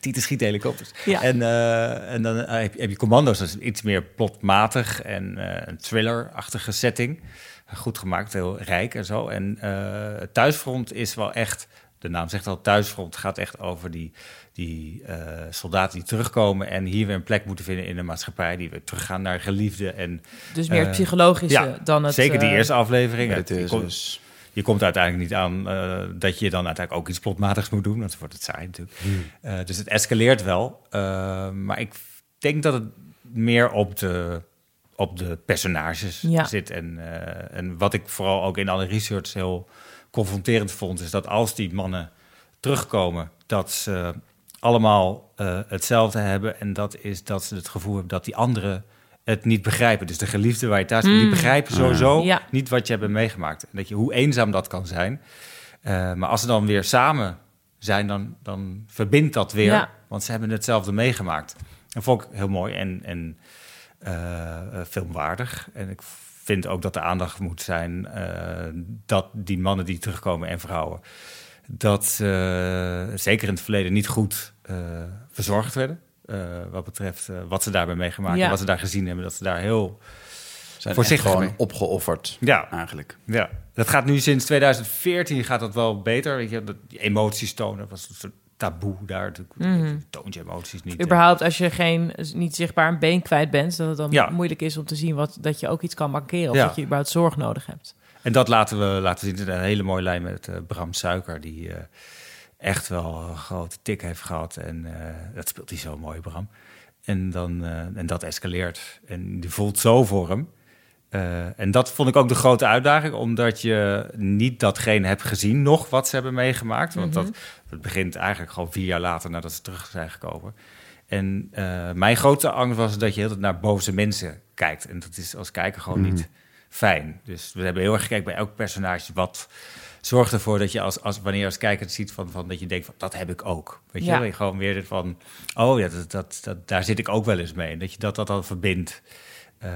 Tieten schiet helikopters. Ja. En, eh, en dan eh, heb, je, heb je commando's, dat is iets meer plotmatig en eh, een thriller-achtige setting. Goed gemaakt, heel rijk en zo. En eh, het thuisfront is wel echt, de naam zegt al, thuisfront gaat echt over die, die eh, soldaten die terugkomen en hier weer een plek moeten vinden in de maatschappij. Die weer teruggaan naar geliefden. En Dus meer het Eh, psychologische ja, dan het... zeker die eh, eerste aflevering. Het Je is komt- dus... je komt uiteindelijk niet aan eh, dat je dan uiteindelijk ook iets plotmatigs moet doen. Want dan wordt het saai natuurlijk. Eh, dus het escaleert wel. Maar ik denk dat het meer op de, op de personages Ja. zit. En, eh, en wat ik vooral ook in alle research heel confronterend vond... is dat als die mannen terugkomen... dat ze allemaal eh, hetzelfde hebben. En dat is dat ze het gevoel hebben dat die anderen het niet begrijpen. Dus de geliefden waar je thuis komt, die begrijpen sowieso Ja. niet wat je hebt meegemaakt. En dat je, hoe eenzaam dat kan zijn. Eh, maar als ze dan weer samen zijn, dan, dan verbindt dat weer. Ja. Want ze hebben hetzelfde meegemaakt. Dat vond ik heel mooi en, en eh, eh, filmwaardig. En ik vind ook dat de aandacht moet zijn eh, dat die mannen die terugkomen en vrouwen... dat eh, zeker in het verleden niet goed eh, verzorgd werden. eh, wat betreft wat ze daarbij meegemaakt Ja. en wat ze daar gezien hebben. Dat ze daar heel Zijn Voorzichtig gewoon mee. opgeofferd, Ja, eigenlijk. ja. Dat gaat nu sinds 2014 gaat dat wel beter. Weet je, dat, die emoties tonen was een soort taboe daar. Mhm. toont je emoties niet. Überhaupt als je geen, niet zichtbaar een been kwijt bent, dat het dan Ja. moeilijk is om te zien wat, dat je ook iets kan markeren. Of Ja. dat je überhaupt zorg nodig hebt. En dat laten we laten zien. Een hele mooie lijn met eh, Bram Suiker, die eh, echt wel een grote tik heeft gehad. En eh, dat speelt hij zo mooi, Bram. En, dan, en dat escaleert. En die voelt zo voor hem. En dat vond ik ook de grote uitdaging, omdat je niet datgene hebt gezien nog wat ze hebben meegemaakt. Want Mhm. dat, het begint eigenlijk gewoon vier jaar later nadat ze terug zijn gekomen. En mijn grote angst was dat je heel tijd naar boze mensen kijkt. En dat is als kijker gewoon Mhm. niet fijn. Dus we hebben heel erg gekeken bij elk personage. Wat zorgt ervoor dat je als, als wanneer je als kijker het ziet van, van dat je denkt van dat heb ik ook. Weet je wel? Je gewoon weer van oh ja, dat, dat, dat, daar zit ik ook wel eens mee. Dat je dat, dat dan verbindt. Eh,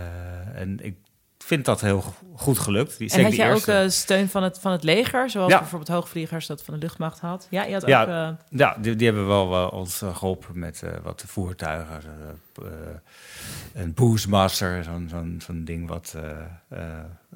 en ik vind dat heel go- goed gelukt. Die, En had jij ook eh, steun van het, van het leger, zoals Ja. bijvoorbeeld hoogvliegers dat van de luchtmacht had? Ja, je had Ja. ook... eh, Ja, die, die hebben wel ons eh, geholpen met wat voertuigen. Een Boostmaster, zo'n zo'n zo'n ding wat eh, eh,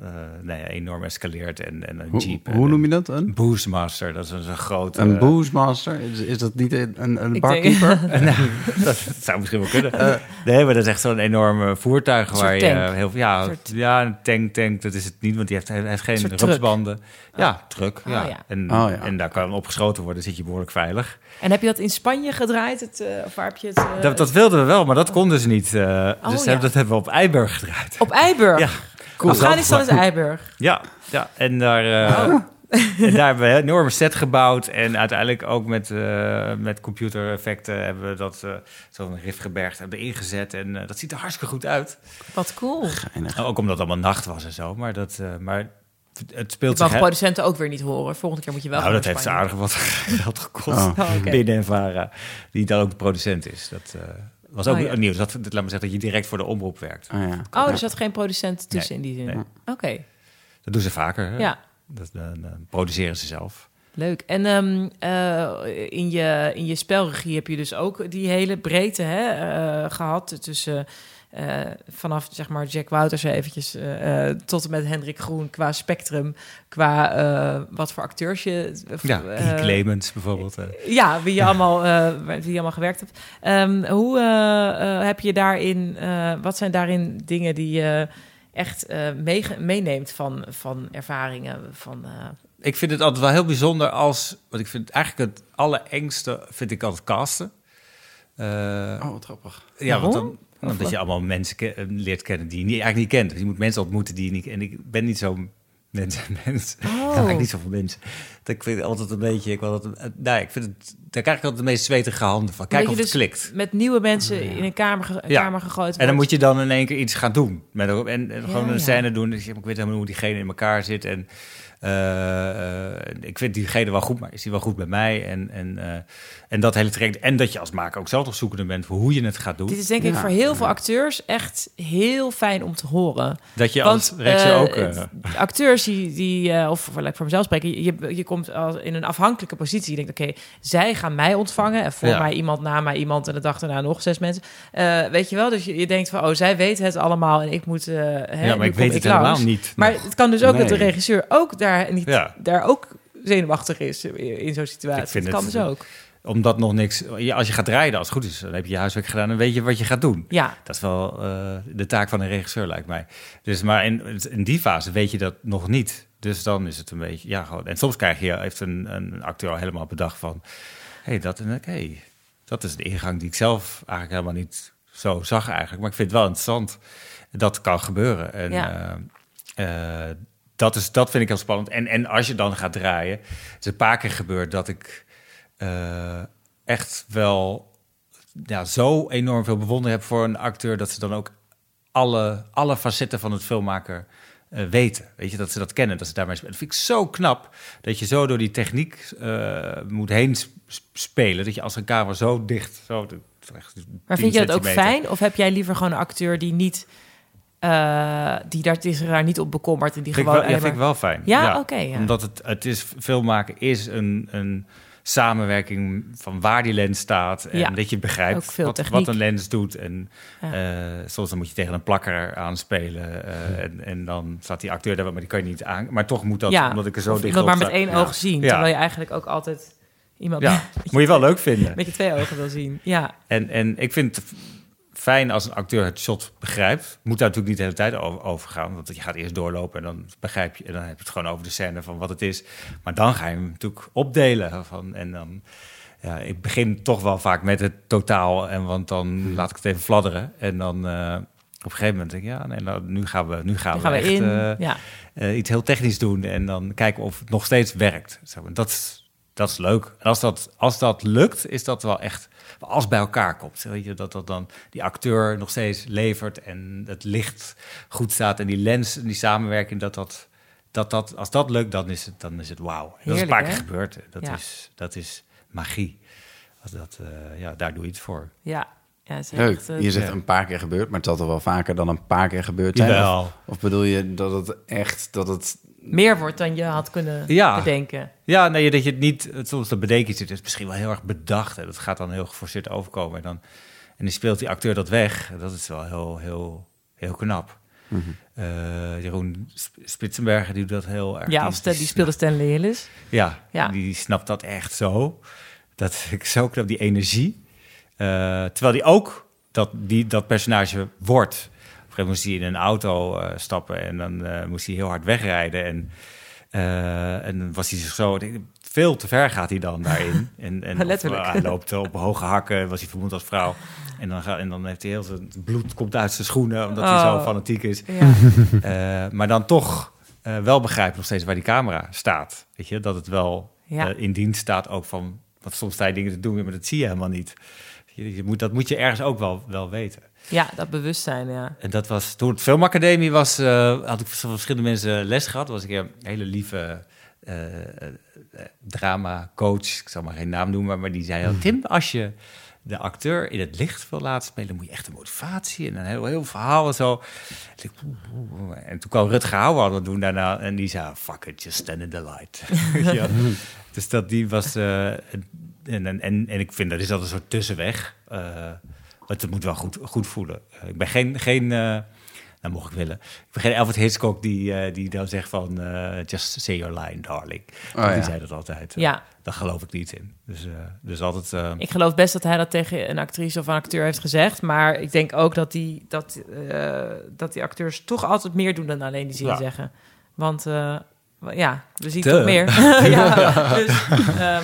eh, nee, enorm escaleert. En, en een Hoe, jeep. hoe noem je dat? Een Een, Boostmaster, dat is een, grote... een boozemaster? Is, is dat niet een, een, barkeeper? Nou, dat zou misschien wel kunnen. nee, maar dat is echt zo'n enorm voertuig Een waar je tank. heel ja, Een soort- ja, een tank, tank, dat is het niet, want die heeft, hij heeft geen rupsbanden. Ja, truck. Oh, ja. ja. En, Oh, ja. en daar kan opgeschoten worden, zit je behoorlijk veilig. En heb je dat in Spanje gedraaid? Het, eh, of waar heb je het... eh, Dat, dat wilden we wel, maar dat kon dus niet. Eh, dus ja. heb- dat hebben we op Eiburg gedraaid. Op Eiburg? Ja, Afghanistan is Eiburg. Ja, ja. En daar, eh, Oh. en daar hebben we een enorme set gebouwd. En uiteindelijk ook met, eh met computereffecten hebben we dat eh, zo'n rif gebergd hebben ingezet. En eh, dat ziet er hartstikke goed uit. Wat cool. Geinig. Ook omdat het allemaal nacht was en zo. Maar, dat, eh, maar het speelt mag zich... producenten ook weer niet horen. Volgende keer moet je wel nou, dat heeft ze aardig wat geld gekost. Oh. Oh. Binnen en Vara, die dan ook de producent is. Dat eh, was ook Oh, ja. nieuw. Dus dat, laat maar zeggen dat je direct voor de omroep werkt. Oh, ja. Oh, er zat geen producent tussen in die zin. nee. Oké, Dat doen ze vaker. hè? ja. Dat, dan, dan produceren ze zelf. Leuk. En ehm, eh, in, je, in je spelregie heb je dus ook die hele breedte hè, eh, gehad. Tussen eh, vanaf zeg maar Jack Wouters eventjes eh, eh, tot en met Hendrik Groen qua spectrum. Qua eh, wat voor acteurs je... Ja, Clemens bijvoorbeeld. Ja, wie je allemaal, eh, wie je allemaal gewerkt hebt. Ehm, hoe heb je daarin, eh, wat zijn daarin dingen die je echt eh, meeneemt van, van ervaringen? Van, eh, Ik vind het altijd wel heel bijzonder als... Want ik vind eigenlijk het allerengste vind ik altijd casten. Eh, Oh, wat grappig. ja, want dan, omdat je allemaal mensen ke- eh, leert kennen die je niet, eigenlijk niet kent. Dus je moet mensen ontmoeten die je niet... En ik ben niet zo mensen. mensen. Ik ken eigenlijk niet zoveel mensen. Dat ik vind altijd een beetje... Ik, altijd, eh, nou, ik vind het... Daar krijg ik altijd de meest zwetige handen van. Kijk of het dus klikt. met nieuwe mensen in een kamer, ge- Ja. kamer gegooid wordt. En dan moet je dan in één keer iets gaan doen. Met, en, en gewoon Ja, een ja. scène doen. Dus ik weet helemaal hoe diegene in elkaar zit. En ik vind diegene wel goed, maar is die wel goed bij mij? En, en, eh, en dat hele traject. En dat je als maker ook zelf toch zoekende bent voor hoe je het gaat doen. Dit is denk ik voor heel veel acteurs echt heel fijn om te horen. dat je als Want eh, ook... eh, acteurs die, die eh, of laat ik voor mezelf spreken, je, je komt als in een afhankelijke positie. Je denkt, oké, zij gaan mij ontvangen en voor Ja. mij iemand, na mij iemand en de dag daarna nog zes mensen. Eh, weet je wel, dus je, je denkt van, oh, zij weten het allemaal en ik moet. eh hè, ja, maar ik weet het langs. helemaal niet. Maar het kan dus ook dat de regisseur ook daar niet, Ja. daar ook zenuwachtig is in zo'n situatie. Ik vind dat kan het- dus ook. Omdat nog niks... Als je gaat rijden, als het goed is, dan heb je je huiswerk gedaan... en weet je wat je gaat doen. Ja, Dat is wel eh, de taak van een regisseur, lijkt mij. Dus, maar in, in die fase weet je dat nog niet. Dus dan is het een beetje, ja, gewoon. En soms krijg je, heeft een, een acteur al helemaal bedacht van, hé, hey, dat en oké, dat is de ingang die ik zelf eigenlijk helemaal niet zo zag eigenlijk. Maar ik vind het wel interessant. Dat kan gebeuren. En Ja. eh, eh, dat, is, dat vind ik heel spannend. En, en als je dan gaat draaien, het is een paar keer gebeurd dat ik eh, echt wel ja, zo enorm veel bewondering heb voor een acteur dat ze dan ook alle, alle facetten van het filmmaker eh, weten. Weet je, dat ze dat kennen, dat ze daarmee spelen. Dat vind ik zo knap dat je zo door die techniek eh, moet heen sp- spelen. Dat je als een camera zo dicht. Zo, echt maar 10 vind je dat ook fijn? Of heb jij liever gewoon een acteur die niet, eh, die daar, die zich daar niet op bekommert en die Vind ik gewoon wel, ja, vind ik wel fijn. Ja, oké, ja. Omdat het, het is, filmmaken is een, een samenwerking van waar die lens staat. En dat je begrijpt wat, wat een lens doet. En eh, soms dan moet je tegen een plakker aanspelen. eh, en, en dan staat die acteur daar, maar die kan je niet aan. Maar toch moet dat, ja, omdat ik er zo dicht op maar met één oog zien. Terwijl je eigenlijk ook altijd iemand Ja, moet je wel leuk vinden. met je twee ogen wil zien. Ja, En, en ik vind fijn als een acteur het shot begrijpt. Moet daar natuurlijk niet de hele tijd over, over gaan. Want je gaat eerst doorlopen en dan begrijp je... en dan heb je het gewoon over de scène van wat het is. Maar dan ga je hem natuurlijk opdelen. Van, en dan... Ja, ik begin toch wel vaak met het totaal. En want dan laat ik het even fladderen. En dan eh, op een gegeven moment denk ik... ja, nee, nou, nu gaan we, nu gaan dan we, gaan we echt, in. eh, ja. eh, iets heel technisch doen en dan kijken of het nog steeds werkt. Zeg maar. dat, is, dat is leuk. En als dat, als dat lukt, is dat wel echt... Als bij elkaar komt, weet je, dat, dat dan die acteur nog steeds levert... en het licht goed staat en die lens en die samenwerking... dat dat, dat, dat, als dat lukt, dan is het, dan is het wauw. Dat is een paar keer gebeurd. Dat, Ja. is, dat is magie. Als dat, eh, ja, daar doe je het voor. Ja, ja Leuk. echt, Je zegt ja. een paar keer gebeurd, maar het zal toch wel vaker dan een paar keer gebeurd zijn? Of bedoel je dat het echt, dat het... meer wordt dan je had kunnen Ja. bedenken. Ja, nee, dat je het niet, het- soms dat bedenk je het, het is misschien wel heel erg bedacht. En dat gaat dan heel geforceerd overkomen. En dan, en dan speelt die acteur dat weg. Dat is wel heel, heel, heel knap. Eh, Jeroen Sp- Spitsenberger, die doet dat heel erg. Ja, Die- Stan- die speelde Stanley Hillis. Ja, Ja. die snapt dat echt zo. Dat ik zo knap, die energie. Eh, terwijl die ook dat, die, dat personage wordt. Gegeven moest hij in een auto eh, stappen en dan eh, moest hij heel hard wegrijden. En, eh, en was hij zich zo... Veel te ver gaat hij dan daarin. En, en Letterlijk. hij loopt op hoge hakken, was hij vermoed als vrouw. En dan, gaat, en dan heeft hij heel zijn bloed komt uit zijn schoenen, omdat hij zo Oh. fanatiek is. Ja. Maar dan toch wel begrijpt nog steeds waar die camera staat. Weet je, dat het wel Ja. in dienst staat ook van... Want soms sta je dingen te doen, maar dat zie je helemaal niet. Je, je moet, dat moet je ergens ook wel, wel weten. Ja, dat bewustzijn, ja. En dat was toen het filmacademie was, eh, had ik van verschillende mensen les gehad. Was ik een hele lieve eh, eh, drama coach, ik zal maar geen naam noemen, maar die zei: Tim, als je de acteur in het licht wil laten spelen, dan moet je echt een motivatie en een heel, heel verhaal en zo. En, toen kwam Rutger Hauer dat doen daarna en die zei: Fuck it, just stand in the light. Dus dat die was. eh, en, en, en, en ik vind dat is altijd een soort tussenweg. eh, want het moet wel goed, goed voelen. Eh, ik ben geen, geen eh, nou mocht ik willen. Ik ben geen Alfred Hitchcock die, eh, die dan zegt van eh, just say your line, darling. Oh, die ja. zei dat altijd. Ja. Daar geloof ik niet in. Dus, eh, dus altijd... eh, Ik geloof best dat hij dat tegen een actrice of een acteur heeft gezegd. Maar ik denk ook dat die, dat, eh, dat die acteurs toch altijd meer doen dan alleen die zin Ja. zeggen. Want eh, ja, we zien toch meer. ja, dus ehm,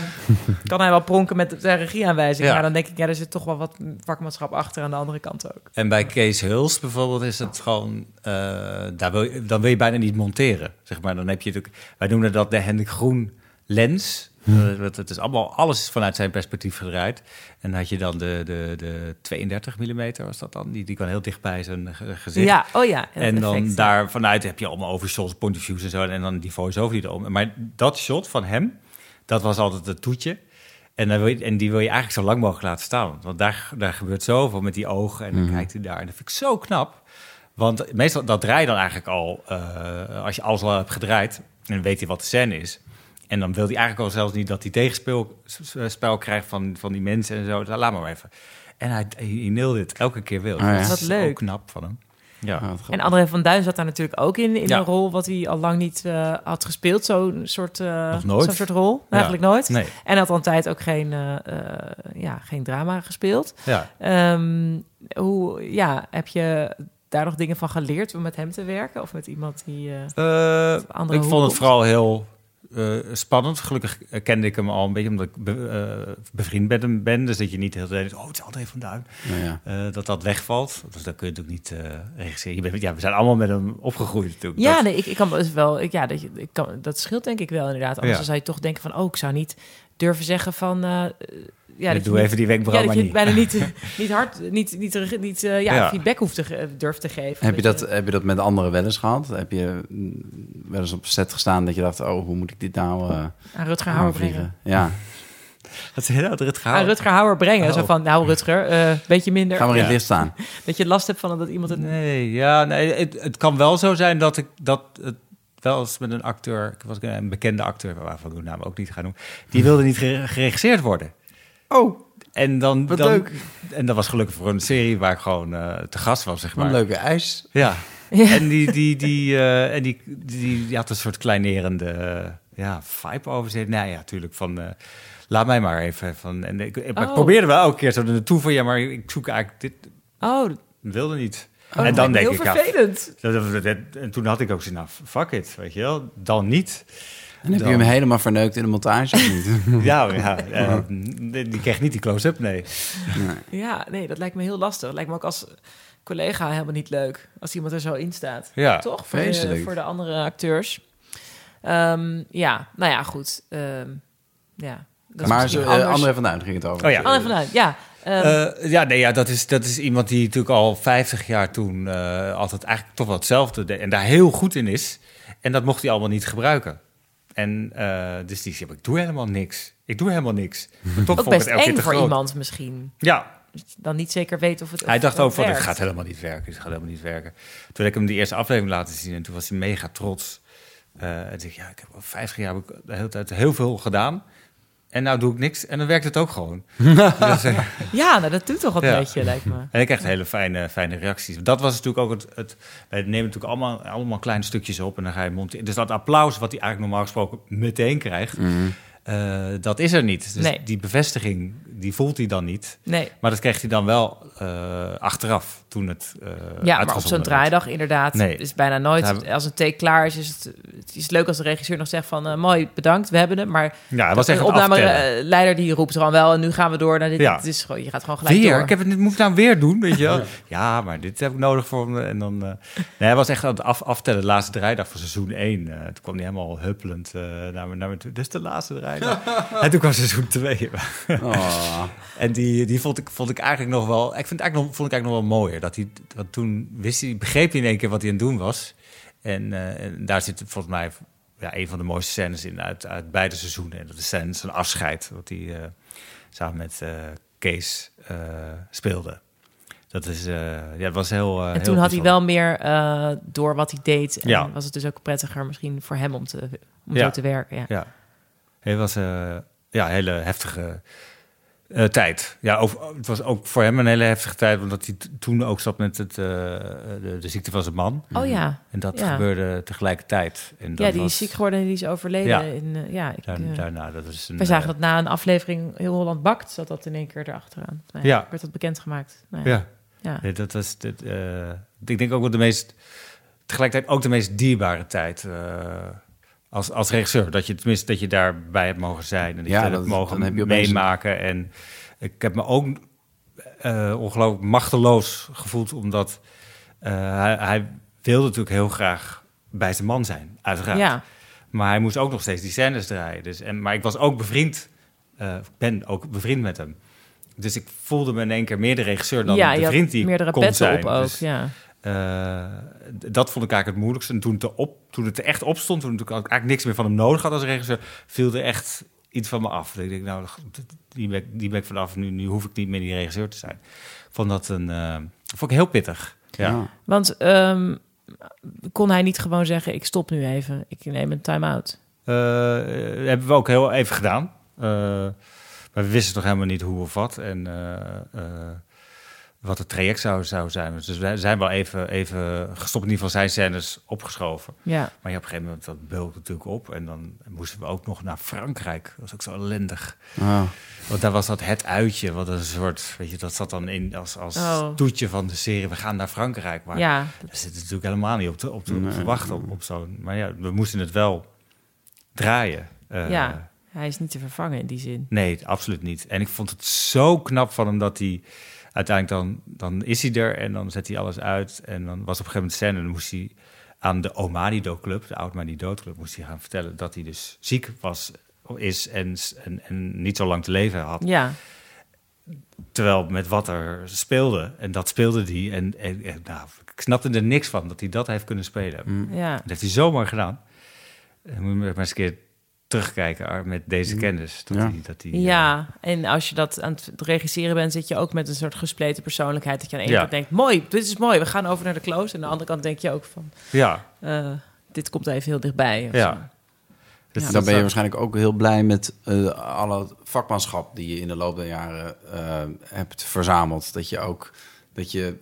kan hij wel pronken met zijn regieaanwijzing. Ja. Maar dan denk ik, ja, er zit toch wel wat vakmanschap achter aan de andere kant ook. En bij Kees Huls bijvoorbeeld is het gewoon... eh, daar wil je, dan wil je bijna niet monteren, zeg maar. Dan heb je natuurlijk... Wij noemen dat de Hendrik Groen lens. Eh, want het is allemaal, alles is vanuit zijn perspectief gedraaid. En dan had je dan de, de, de 32 mm, was dat dan? Die, die kwam heel dicht bij zijn ge- gezicht. Ja, oh ja. dat En dan ja. daar vanuit heb je allemaal overshots, point of views en zo. En dan die voice-over die erom. Maar dat shot van hem, dat was altijd het toetje. En, dan wil je, en die wil je eigenlijk zo lang mogelijk laten staan. Want daar, daar gebeurt zoveel met die ogen. En dan kijkt hij daar. En dat vind ik zo knap. Want meestal, dat draai je dan eigenlijk al... eh, als je alles al hebt gedraaid, en dan weet hij wat de scène is. En dan wil hij eigenlijk al zelfs niet dat hij tegenspel spel krijgt van, van die mensen en zo. Dus laat maar even. En hij, hij nailde het elke keer wel. Oh ja. Dat Wat is leuk. ook knap van hem. Ja. Ah. En André van Duin zat daar natuurlijk ook in, in Ja. een rol wat hij al lang niet eh, had gespeeld. Zo'n soort, eh, nooit. zo'n soort rol, eigenlijk nooit. Nee. En had al een tijd ook geen, eh, eh, ja, geen drama gespeeld. Ja. Ehm, hoe, ja, heb je daar nog dingen van geleerd om met hem te werken? Of met iemand die... eh, Eh, andere ik vond het komt? vooral heel eh, spannend. Gelukkig kende ik hem al een beetje, omdat ik be- eh, bevriend met hem ben. Dus dat je niet heel de hele tijd, oh, het is André van Duin. Nou ja. eh, dat dat wegvalt. Dus dat kun je natuurlijk niet eh regisseren. Je bent, ja, we zijn allemaal met hem opgegroeid natuurlijk. ja, Dat- nee, ik, ik kan dus wel... Ik, ja, dat, je, ik kan, dat scheelt denk ik wel inderdaad. Anders Ja. zou je toch denken van... Oh, ik zou niet durven zeggen van... eh, ja, doe niet- even die wenkbrauw Ja, dat je niet. bijna niet, niet hard, niet, niet, niet eh, ja, Ja. feedback hoeft te ge- durft te geven. Heb je, Dat heb je dat met anderen wel eens gehad? Heb je mm, wel eens op set gestaan dat je dacht... oh, hoe moet ik dit nou eh aan Rutger Hauer brengen. Ja, Wat zei je nou, het Aan Rutger Hauer brengen. Zo Oh. van, nou Rutger, eh beetje minder. ga maar in het licht staan. Dat je last hebt van dat iemand het... Nee, ja, nee, het, het kan wel zo zijn dat ik dat het wel eens met een acteur, ik was een bekende acteur, waarvan ik de naam ook niet ga noemen, die wilde niet gere- geregisseerd worden. Oh, En dan, Wat dan, leuk. En dat was gelukkig voor een serie waar ik gewoon eh, te gast was, zeg maar. een leuke ijs. Ja. Ja. En die, die, die, eh, en die, die, die had een soort kleinerende eh, ja, vibe over zich. Nou ja, natuurlijk van... eh, laat mij maar even van. En ik, ik, maar ik Oh. probeerde wel elke keer zo naartoe van ja, maar ik zoek eigenlijk dit Oh, wilde niet. oh, en dan denk heel ik, ja, vervelend. en toen had ik ook zoiets, nou, fuck it, weet je wel, dan niet. En heb je hem helemaal verneukt in de montage of niet? Ja, ja eh, die die kreeg niet die close-up, nee. Ja, nee, dat lijkt me heel lastig. Dat lijkt me ook als collega helemaal niet leuk. Als iemand er zo in staat. Ja, Toch? Voor de, vreselijk. voor de andere acteurs. Ehm, ja, nou ja, goed. Ehm, ja, dat maar eh, anders. André van Duin ging het over. Oh ja. André van Duin, ja. Ehm, Eh, ja, nee, ja dat, is, dat is iemand die natuurlijk al 50 jaar toen eh, altijd eigenlijk toch wel hetzelfde deed. En daar heel goed in is. En dat mocht hij allemaal niet gebruiken. En eh, dus die zei, ik doe helemaal niks. Ik doe helemaal niks. Maar toch ook best het elke eng voor groot. iemand misschien. Ja, je dan niet zeker weet of het hij of dacht het ook van, dit werkt. gaat helemaal niet werken. Dit gaat helemaal niet werken. Toen heb ik hem die eerste aflevering laten zien en toen was hij mega trots. Eh en zei ik, ja, ik heb al 50 jaar heb ik de hele tijd heel veel gedaan. En nou doe ik niks en dan werkt het ook gewoon. Dus, eh, Ja, nou, dat doet toch een Ja. beetje, lijkt me. En ik kreeg hele fijne, fijne reacties. Dat was natuurlijk ook het... het wij nemen natuurlijk allemaal, allemaal kleine stukjes op en dan ga je monteren. Dus dat applaus wat hij eigenlijk normaal gesproken meteen krijgt... eh, dat is er niet. Dus Nee. die bevestiging, die voelt hij dan niet. Nee. Maar dat kreeg hij dan wel eh, achteraf, toen het eh Ja, maar op zo'n draaidag inderdaad Nee. is bijna nooit. Daar- Als een take klaar is, is het, het is leuk als de regisseur nog zegt van... eh, mooi, bedankt, we hebben hem. Maar Ja, hij was echt aftellen. opnameleider die roept gewoon wel... en nu gaan we door naar dit. Ja. Het is gewoon, je gaat gewoon gelijk Weer? door. Ik heb het, moet ik nou weer doen, weet je wel? Ja, maar dit heb ik nodig voor me. En dan, eh, nee, hij was echt aan het af, aftellen, de laatste draaidag van seizoen 1. Eh, toen kwam hij helemaal huppelend naar, me, naar me toe. Dit is de laatste draaidag. en toen kwam seizoen 2. Oh. En die, die vond, ik, vond ik eigenlijk nog wel... Ik vind eigenlijk nog, vond ik eigenlijk nog wel mooier. Dat hij, want toen wist hij, begreep hij in één keer wat hij aan het doen was. En, eh, en daar zit volgens mij ja, een van de mooiste scènes in uit, uit beide seizoenen. En dat is zijn, zijn afscheid, wat hij eh, samen met eh, Kees speelde. Dat is, ja, was heel. en heel toen had hij wel meer door wat hij deed. En Ja. was het dus ook prettiger misschien voor hem om, te, om Ja. zo te werken. Ja. Ja, het was ja, hele heftige eh, tijd. Ja, over, het was ook voor hem een hele heftige tijd, omdat hij toen ook zat met het, eh, de, de ziekte van zijn man. Oh ja. En dat Ja. gebeurde tegelijkertijd. En dat Ja, die was, is ziek geworden en die is overleden. Ja. In, eh, ja, ik, Daar, daarna, dat is een, wij zagen dat na een aflevering Heel Holland Bakt... zat dat in één keer erachteraan. Nou Ja. Werd dat bekendgemaakt. Nou Ja, ja. Dat was. Dit, ik denk ook wel de meest. Tegelijkertijd ook de meest dierbare tijd. Als, als regisseur. Dat je tenminste dat je daarbij hebt mogen zijn. En dat Ja, je dat- mogen dan heb je opeens- meemaken. En ik heb me ook eh, ongelooflijk machteloos gevoeld. Omdat eh, hij, hij wilde natuurlijk heel graag bij zijn man zijn. Uiteraard. ja. Maar hij moest ook nog steeds die scènes draaien. Dus, en, maar ik was ook bevriend. eh, ik ben ook bevriend met hem. Dus ik voelde me in één keer meer de regisseur dan ja, de vriend die ik meerdere kon petten zijn. op ook. Dus, ja. Eh, dat vond ik eigenlijk het moeilijkste. En toen het, er op, toen het er echt op stond, toen ik eigenlijk niks meer van hem nodig had als regisseur, viel er echt iets van me af. Ik denk, nou, die ben, ik- die ben ik vanaf nu, nu hoef ik niet meer die regisseur te zijn. Vond dat een, eh, vond ik heel pittig. Ja. Ja. Want ehm, kon hij niet gewoon zeggen: ik stop nu even, ik neem een time-out? Eh, hebben we ook heel even gedaan. Eh, maar we wisten toch helemaal niet hoe of wat. En wat het traject zou, zou zijn. Dus wij zijn wel even, even gestopt, in ieder geval zijn scènes opgeschoven. Ja, Maar ja, op een gegeven moment, dat beulde natuurlijk op. En dan moesten we ook nog naar Frankrijk. Dat was ook zo ellendig. Oh. Want daar was dat het uitje, wat een soort, weet je, dat zat dan in als, als Oh. toetje van de serie. We gaan naar Frankrijk. Maar ja. daar zit het natuurlijk helemaal niet op te, op te, op te wachten op, op zo'n... Maar ja, we moesten het wel draaien. Eh, ja, hij is niet te vervangen in die zin. Nee, absoluut niet. En ik vond het zo knap van hem dat hij uiteindelijk dan, dan is hij er en dan zet hij alles uit. En dan was op een gegeven moment scène en dan moest hij aan de Omanido Club, de Oud Manido Club, moest hij gaan vertellen dat hij dus ziek was, is en, en, en niet zo lang te leven had. Ja, Terwijl met wat er speelde, en dat speelde hij. En, en, en, nou, ik snapte er niks van dat hij dat heeft kunnen spelen. Mm. ja. Dat heeft hij zo mooi gedaan. Moet je maar eens een keer terugkijken Ar, met deze kennis. Dat Ja. dat hij, eh, Ja, en als je dat aan het regisseren bent, zit je ook met een soort gespleten persoonlijkheid. Dat je aan de ene Ja. kant denkt, mooi, dit is mooi, we gaan over naar de close. En aan de andere kant denk je ook van, ja, eh, dit komt even heel dichtbij. of Ja. zo. Dus Ja, dan ben je waarschijnlijk ook heel blij met eh, alle vakmanschap die je in de loop der jaren hebt verzameld. Dat je ook dat je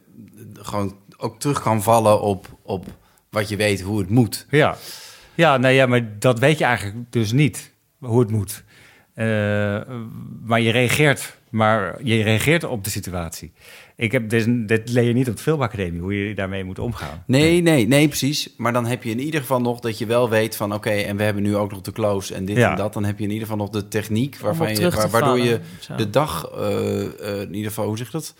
gewoon ook terug kan vallen op, op wat je weet hoe het moet. Ja. Ja, nou ja, maar dat weet je eigenlijk dus niet, hoe het moet. Eh, maar je reageert, maar je reageert op de situatie. Ik heb dit, dit leer je niet op de filmacademie, hoe je daarmee moet omgaan. Nee, nee, nee, precies. Maar dan heb je in ieder geval nog dat je wel weet van... oké, en we hebben nu ook nog de close en dit Ja. en dat. Dan heb je in ieder geval nog de techniek waarvan je, waardoor je zo. de dag... eh, eh, in ieder geval, hoe zeg je dat?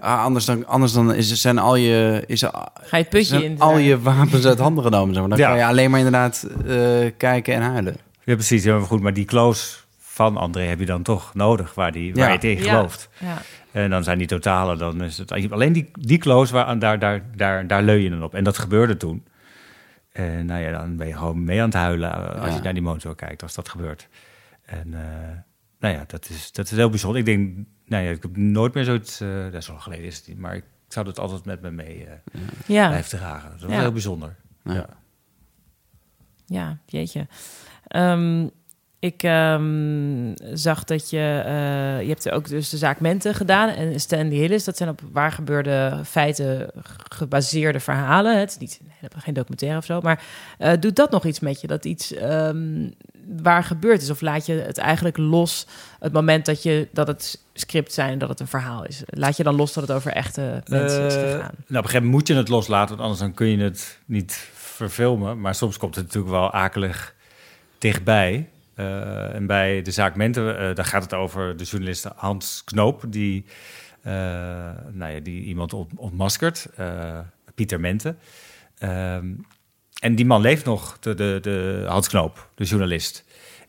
Ah, anders dan, anders dan is, zijn al je, is, Ga je het putje zijn in. al je wapens uit handen genomen. Zeg maar. Dan Ja. kan je alleen maar inderdaad eh, kijken en huilen. Ja, precies. Ja, maar goed, maar die close van André heb je dan toch nodig, waar, die, waar Ja. je Ja. gelooft. Ja. En dan zijn die totale, dan is het alleen die, die close, waar, daar, daar, daar, daar leun je dan op. En dat gebeurde toen. En nou ja, dan ben je gewoon mee aan het huilen eh, als Ja. je naar die monitor kijkt, als dat gebeurt. En eh, nou ja, dat is, dat is heel bijzonder. Ik denk, nou ja, ik heb nooit meer zoiets, eh dat is al geleden is het niet, maar ik zou dat altijd met me mee eh Ja. blijven dragen. Dat is Ja. heel bijzonder. Ja. Ja. Ja, jeetje. Ehm, ik ehm, zag dat je... eh, je hebt ook dus de zaak Mente gedaan en Stanley Hillis. Dat zijn op waar gebeurde feiten gebaseerde verhalen. Het is niet, geen documentaire of zo. Maar eh, doet dat nog iets met je? Dat iets ehm, waar gebeurd is? Of laat je het eigenlijk los het moment dat, je, dat het script zijn, dat het een verhaal is? Laat je dan los dat het over echte mensen is Eh, gegaan? nou, op een gegeven moment moet je het loslaten, want anders dan kun je het niet verfilmen. Maar soms komt het natuurlijk wel akelig dichtbij. Eh, en bij de zaak Mente, eh, daar gaat het over de journalist Hans Knoop, die, eh, nou ja, die iemand ont- ontmaskert, eh, Pieter Mente. Ehm, en die man leeft nog, de, de, de Hans Knoop, de journalist.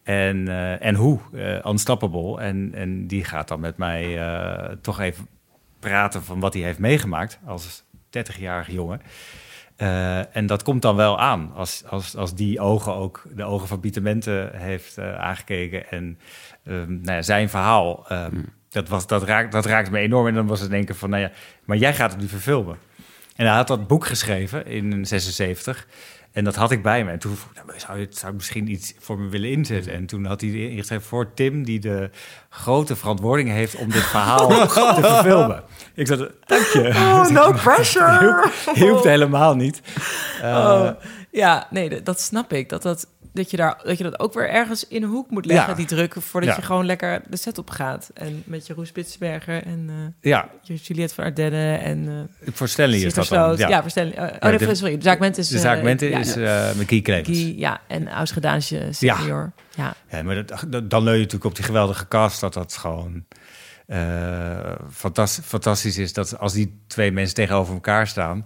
En, eh, en hoe? eh unstoppable. En, en die gaat dan met mij eh, toch even praten van wat hij heeft meegemaakt als 30-jarige jongen. Eh, en dat komt dan wel aan als, als, als die ogen ook de ogen van Pieter Mente heeft aangekeken. En ehm, nou ja, zijn verhaal, ehm, dat, was, dat, raakt, dat raakte me enorm. En dan was het denken van, nou ja, maar jij gaat het nu verfilmen. En hij had dat boek geschreven in 76. En dat had ik bij me. En toen vroeg ik, nou, zou je het zou je misschien iets voor me willen inzetten? En toen had hij ingeschreven voor Tim, die de grote verantwoording heeft om dit verhaal te verfilmen. Ik zei, dank je. Oh, no pressure! Hielp, hielp helemaal niet. Eh, Oh, ja, nee, dat- dat snap ik. Dat, dat, dat, je daar, dat je dat ook weer ergens in een hoek moet leggen, Ja. die druk, voordat Ja. je gewoon lekker de set op gaat. En met je Roes Spitsberger en eh, ja, je Juliette van Ardenne en uh, voor Stanley is dat dan. Ja, Ja. voor Stanley. Oh, oh, nee, de- sorry, de zaakment is... de zaak eh, Mente ja, is ja. Clemens. Guy, ja, en Ausgedaanse senior. Ja. Ja, maar dat, dat- dan leun je natuurlijk op die geweldige cast dat dat gewoon fantastisch, fantastisch is. Dat als die twee mensen tegenover elkaar staan.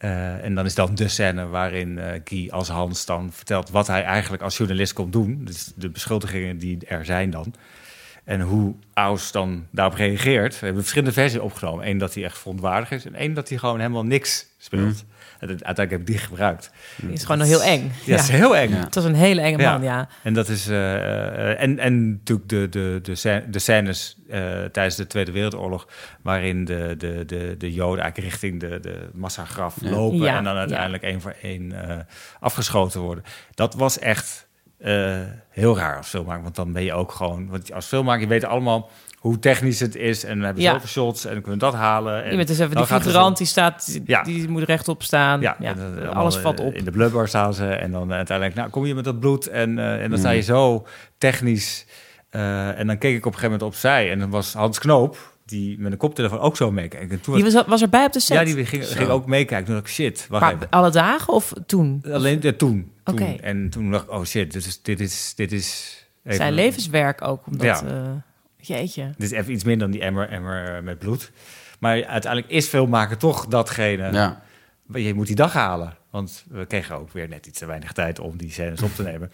Eh, en dan is dan de scène waarin eh Guy als Hans dan vertelt wat hij eigenlijk als journalist komt doen. Dus de beschuldigingen die er zijn dan. En hoe Aus dan daarop reageert. We hebben verschillende versies opgenomen. Eén dat hij echt verontwaardigd is. En één dat hij gewoon helemaal niks speelt. En uiteindelijk heb ik die gebruikt. Die is gewoon nog heel eng. Ja, dat is heel eng. Ja. Het was een hele enge Ja. man, ja. En dat is. eh, eh, en, en natuurlijk de, de, de, de scènes eh, tijdens de Tweede Wereldoorlog. waarin de, de, de, de Joden eigenlijk richting de, de massagraf Ja. lopen. Ja, en dan uiteindelijk één voor één eh, afgeschoten worden. Dat was echt eh, heel raar als filmmaker. Want dan ben je ook gewoon. Want als filmmaker, je weet allemaal hoe technisch het is. En we hebben Ja. zoveel shots en dan kunnen we dat halen. En Iemand is even dan die figurant, die staat, die, Ja. die moet rechtop staan. ja, Ja, en dan allemaal, alles valt eh, op. In de blubber staan ze. En dan uiteindelijk, nou, kom je met dat bloed. En, eh, en dan sta je zo technisch. eh, en dan keek ik op een gegeven moment opzij. En dan was Hans Knoop, die met een koptelefoon ook zo meekijken. En toen Die was, was, erbij op de set? ja, die ging, ging ook meekijken. Toen dacht ik, shit, wacht maar even. alle dagen of toen? Alleen ja, toen. toen. Oké. En toen dacht ik, oh shit, dit is... Dit is, dit is even- Zijn levenswerk ook, omdat... Ja. eh, jeetje. Dit is even iets minder dan die emmer, emmer eh, met bloed. Maar uiteindelijk is filmmaken toch datgene... Ja. Je moet die dag halen. Want we kregen ook weer net iets te weinig tijd om die scènes op te nemen.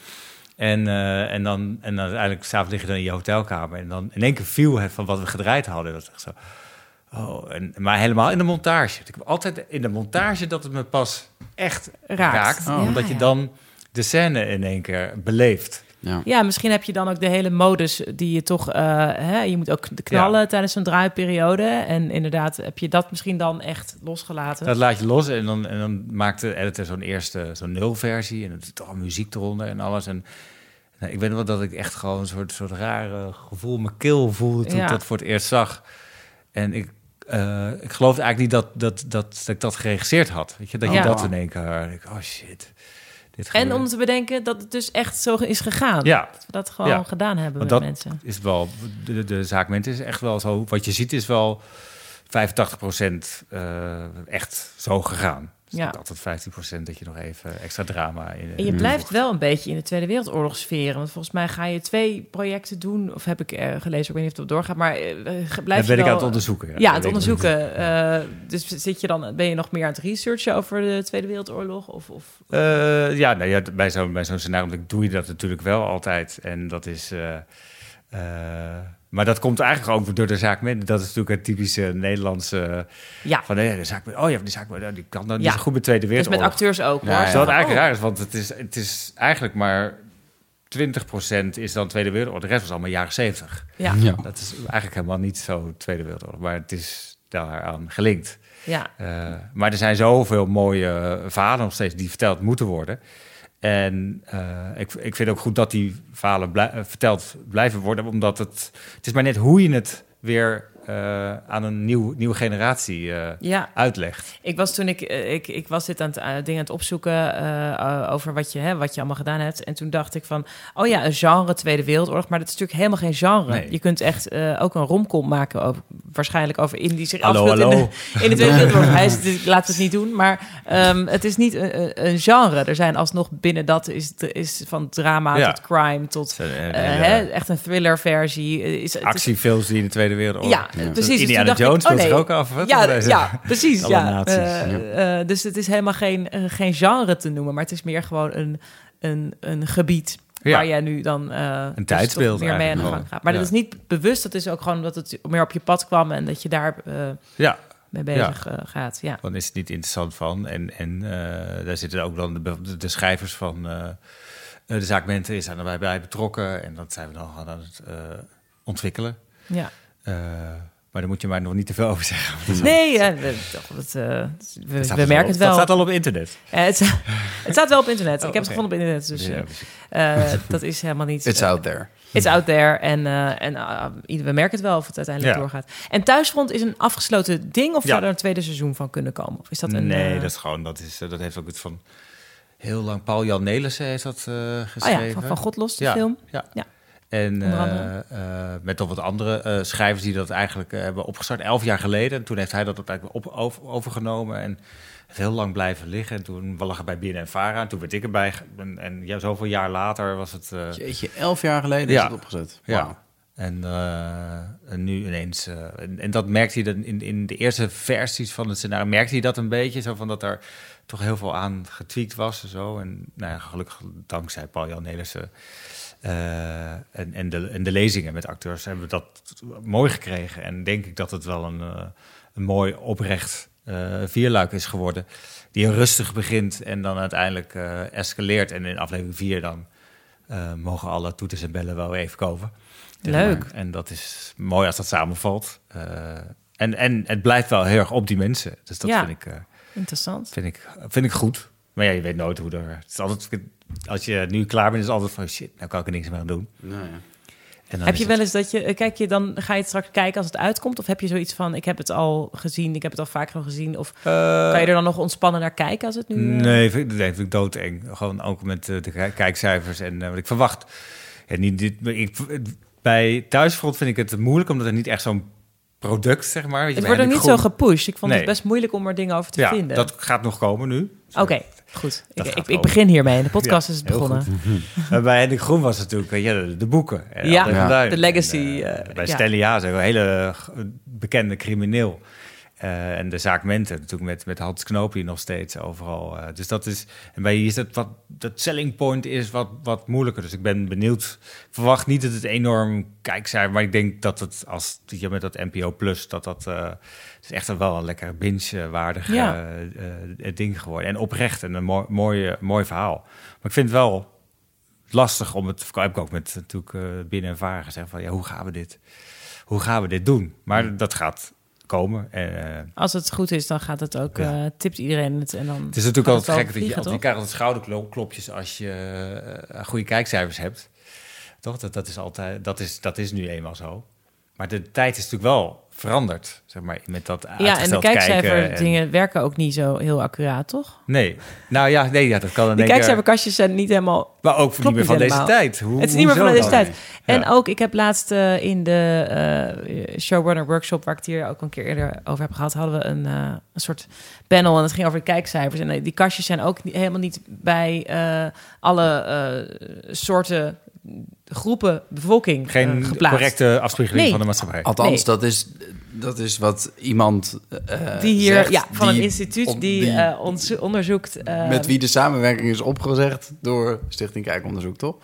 En, eh, en, dan, en dan uiteindelijk s'avonds lig je dan in je hotelkamer. En dan in één keer viel het van wat we gedraaid hadden. Dat is echt zo. Oh, en, maar helemaal in de montage. Ik heb altijd in de montage dat het me pas echt Raakt. raakt. Ja, omdat je ja. dan de scène in één keer beleeft. Ja. Ja, misschien heb je dan ook de hele modus die je toch... eh, hè, je moet ook knallen tijdens zo'n draaiperiode. En inderdaad heb je dat misschien dan echt losgelaten. Dat laat je los en dan, en dan maakt de editor zo'n eerste, zo'n nulversie. En dan doet toch muziek eronder en alles. En nou, ik weet wel dat ik echt gewoon een soort, soort rare gevoel mijn keel voelde toen Ja. ik dat voor het eerst zag. En ik, eh, ik geloofde eigenlijk niet dat, dat, dat, dat ik dat geregisseerd had. Weet je, dat je dat in één keer... ik, oh shit, dit En om te bedenken dat het dus echt zo is gegaan. Ja, Dat we dat gewoon Ja. gedaan hebben Want met dat mensen. is wel, de, de, de zaakment is echt wel zo, wat je ziet is wel 85% eh echt zo gegaan. Dus Ja. altijd 15% dat je nog even extra drama in. En je blijft wel een beetje in de Tweede Wereldoorlog sferen. Want volgens mij ga je twee projecten doen. Of heb ik eh, gelezen, ik weet niet of het doorgaat. Maar eh, blijf Dat je ben ik wel- aan het onderzoeken. Ja, het onderzoeken. Eh, dus zit je dan, ben je nog meer aan het researchen over de Tweede Wereldoorlog? Of, of... Ja, nou ja, bij zo'n bij zo'n scenario doe je dat natuurlijk wel altijd. En dat is. Maar dat komt eigenlijk ook door de zaak met. Dat is natuurlijk het typische Nederlandse. Ja, Van nee, de zaak met. Oh ja, de zaak met. Die kan dan Ja. niet zo goed met Tweede dus met Wereldoorlog. acteurs ook. Ja, hoor. ja. Zo wat eigenlijk Oh. raar is, want het is, het is eigenlijk maar 20% is dan Tweede Wereldoorlog. De rest was allemaal jaren 70. Ja, Ja. Dat is eigenlijk helemaal niet zo Tweede Wereldoorlog, maar het is daaraan gelinkt. ja. Eh, maar er zijn zoveel mooie verhalen nog steeds die verteld moeten worden. En eh, ik, ik vind ook goed dat die verhalen eh, verteld blijven worden, omdat het, het is maar net hoe je het weer eh, aan een nieuw, nieuwe generatie eh, ja. uitlegt. Ik was toen ik, eh, ik, ik was dit aan het, eh, dingen aan het opzoeken eh, eh, over wat je, hè, wat je allemaal gedaan hebt. En toen dacht ik van, oh ja, een genre Tweede Wereldoorlog. Maar dat is natuurlijk helemaal geen genre. Nee. Je kunt echt eh, ook een romcom maken, over, waarschijnlijk over in die zich Hallo, in de, in de Tweede Wereldoorlog. Hij is, dus we het niet doen. Maar ehm, het is niet een, genre. Er zijn alsnog binnen dat is, is van drama Ja. tot crime tot eh, eh, hè, echt een thriller versie. Is- actiefilms die in de Tweede Wereldoorlog. Ja, Ja. precies. Dus toen Indiana ik, Jones oh speelt nee, zich ook af. Wat ja, Deze- ja, precies. Ja. nazi's, Eh, eh, dus het is helemaal geen, eh, geen genre te noemen, maar het is meer gewoon een, een, een gebied Ja. waar jij nu dan eh, dus tijdsbeeld meer mee aan de gang gaat. Maar Ja. dat is niet bewust, dat is ook gewoon omdat het meer op je pad kwam en dat je daar eh, Ja, mee bezig eh, gaat. Ja. dan is het niet interessant van. En, en eh, daar zitten ook dan de, de, schrijvers van eh, de zaak is zijn erbij bij betrokken. En dat zijn we dan aan het eh, ontwikkelen. Ja. Eh, maar daar moet je maar nog niet te veel over zeggen. Nee, we, dat, eh, we, staat merken het wel. Dat staat al op internet. Eh, het, sta- het staat wel op internet. Oh, ik heb het gevonden op internet, dus Ja, eh, dat is helemaal niet... It's out there. It's out there. En, eh, en uh, we merken het wel of het uiteindelijk Ja. doorgaat. En Thuisfront is een afgesloten ding? Of Ja. zou er een tweede seizoen van kunnen komen? Of is dat een... nee, dat is gewoon, dat, is, dat heeft ook het van heel lang. Paul-Jan Nelissen heeft dat eh, Oh geschreven. ja, van, van God los, de Ja, film. Ja. Ja. En eh, eh, met nog wat andere eh, schrijvers die dat eigenlijk hebben opgestart, elf jaar geleden. En toen heeft hij dat eigenlijk op, over- overgenomen en heeft heel lang blijven liggen. En toen lag het bij Binnen en Vara. En toen werd ik erbij. En, en ja, zoveel jaar later was het... eh, Jeetje, elf jaar geleden Ja. is het opgezet. ja. En, eh, en nu ineens. eh, en, en dat merkte hij dan in, in de eerste versies van het scenario. Merkte hij dat een beetje. Zo van dat er toch heel veel aan getweakt was en zo. En nou ja, gelukkig dankzij Paul-Jan Nelissen. Eh, en, en, de, en de lezingen met acteurs hebben we dat mooi gekregen. En denk ik dat het wel een, eh, een mooi oprecht eh, vierluik is geworden. Die rustig begint en dan uiteindelijk escaleert. En in aflevering 4 dan mogen alle toeters en bellen wel even komen. Leuk. En dat is mooi als dat samenvalt. En, en het blijft wel heel erg op die mensen. Dus dat Ja. vind, ik, Interessant. vind, ik, vind ik goed. Maar ja, je weet nooit hoe er... Het is altijd, als je nu klaar bent, is het altijd van... Shit, nou kan ik er niks meer aan doen. Nou ja. En dan Heb je wel eens dat je... eh, Kijk je dan... Ga je het straks kijken als het uitkomt? Of heb je zoiets van... Ik heb het al gezien. Ik heb het al vaker gezien. Of kan je er dan nog ontspannen naar kijken als het nu... eh, Nee, vind, ik- nee, vind ik doodeng. Gewoon ook met eh, de kijk- kijkcijfers. En eh, wat ik verwacht... Ja, niet, dit, ik, bij Thuisfront vind ik het moeilijk... omdat er niet echt zo'n product, zeg maar... Het bij wordt ook niet zo gepusht. Ik vond Nee. het best moeilijk om er dingen over te Ja, vinden. dat gaat nog komen nu. Oké, goed. Ik, Dat ik, begin hiermee. De podcast Ja, is begonnen. Maar bij Henrik Groen was het natuurlijk weet je, de, de boeken. En Ja. Duin. de legacy, En, eh, eh, bij ja. Stanley Haas, een hele bekende crimineel. Eh, en de zaak Mente natuurlijk met, met Hans Knoop die nog steeds overal. eh, dus dat is. En bij hier is dat wat. Dat selling point is wat, wat moeilijker. Dus ik ben benieuwd. Ik verwacht niet dat het enorm kijkcijfer. Maar ik denk dat het als je met dat NPO Plus. dat dat. eh, is echt wel een lekker binge-waardig Ja. ding geworden. En oprecht en een mooi, mooi, mooi verhaal. Maar ik vind het wel lastig om het. Ik heb ook met natuurlijk binnen en varen gezegd van ja, hoe gaan we dit? Hoe gaan we dit doen? Maar dat gaat komen. En, eh, Als het goed is, dan gaat het ook... Ja. eh, tipt iedereen het en dan... het is natuurlijk altijd gek dat je, je krijgt altijd schouderklopjes als je eh, goede kijkcijfers hebt. Toch? Dat, dat is altijd, dat is, dat is nu eenmaal zo. Maar de tijd is natuurlijk wel veranderd, zeg maar, met dat Ja, en de kijkcijfer en- dingen werken ook niet zo heel accuraat, toch? Nee, nou ja, nee, ja, dat kan dan De kijkcijferkastjes zijn niet helemaal... Maar ook niet meer van deze tijd. Hoe, het is niet meer van deze tijd. En ook, ik heb laatst eh, in de eh, showrunner workshop, waar ik het hier ook een keer eerder over heb gehad, hadden we een, eh, een soort panel en het ging over de kijkcijfers. En die kastjes zijn ook niet- helemaal niet bij alle eh, groepen bevolking Geen eh, geplaatst. correcte afspiegeling Nee. van de maatschappij. Althans, Nee. dat, is, dat is wat iemand eh, Die hier, zegt, ja, van die een instituut die, die- eh, ons onderzoekt. eh, met wie de samenwerking is opgezegd door Stichting Kijkonderzoek, toch?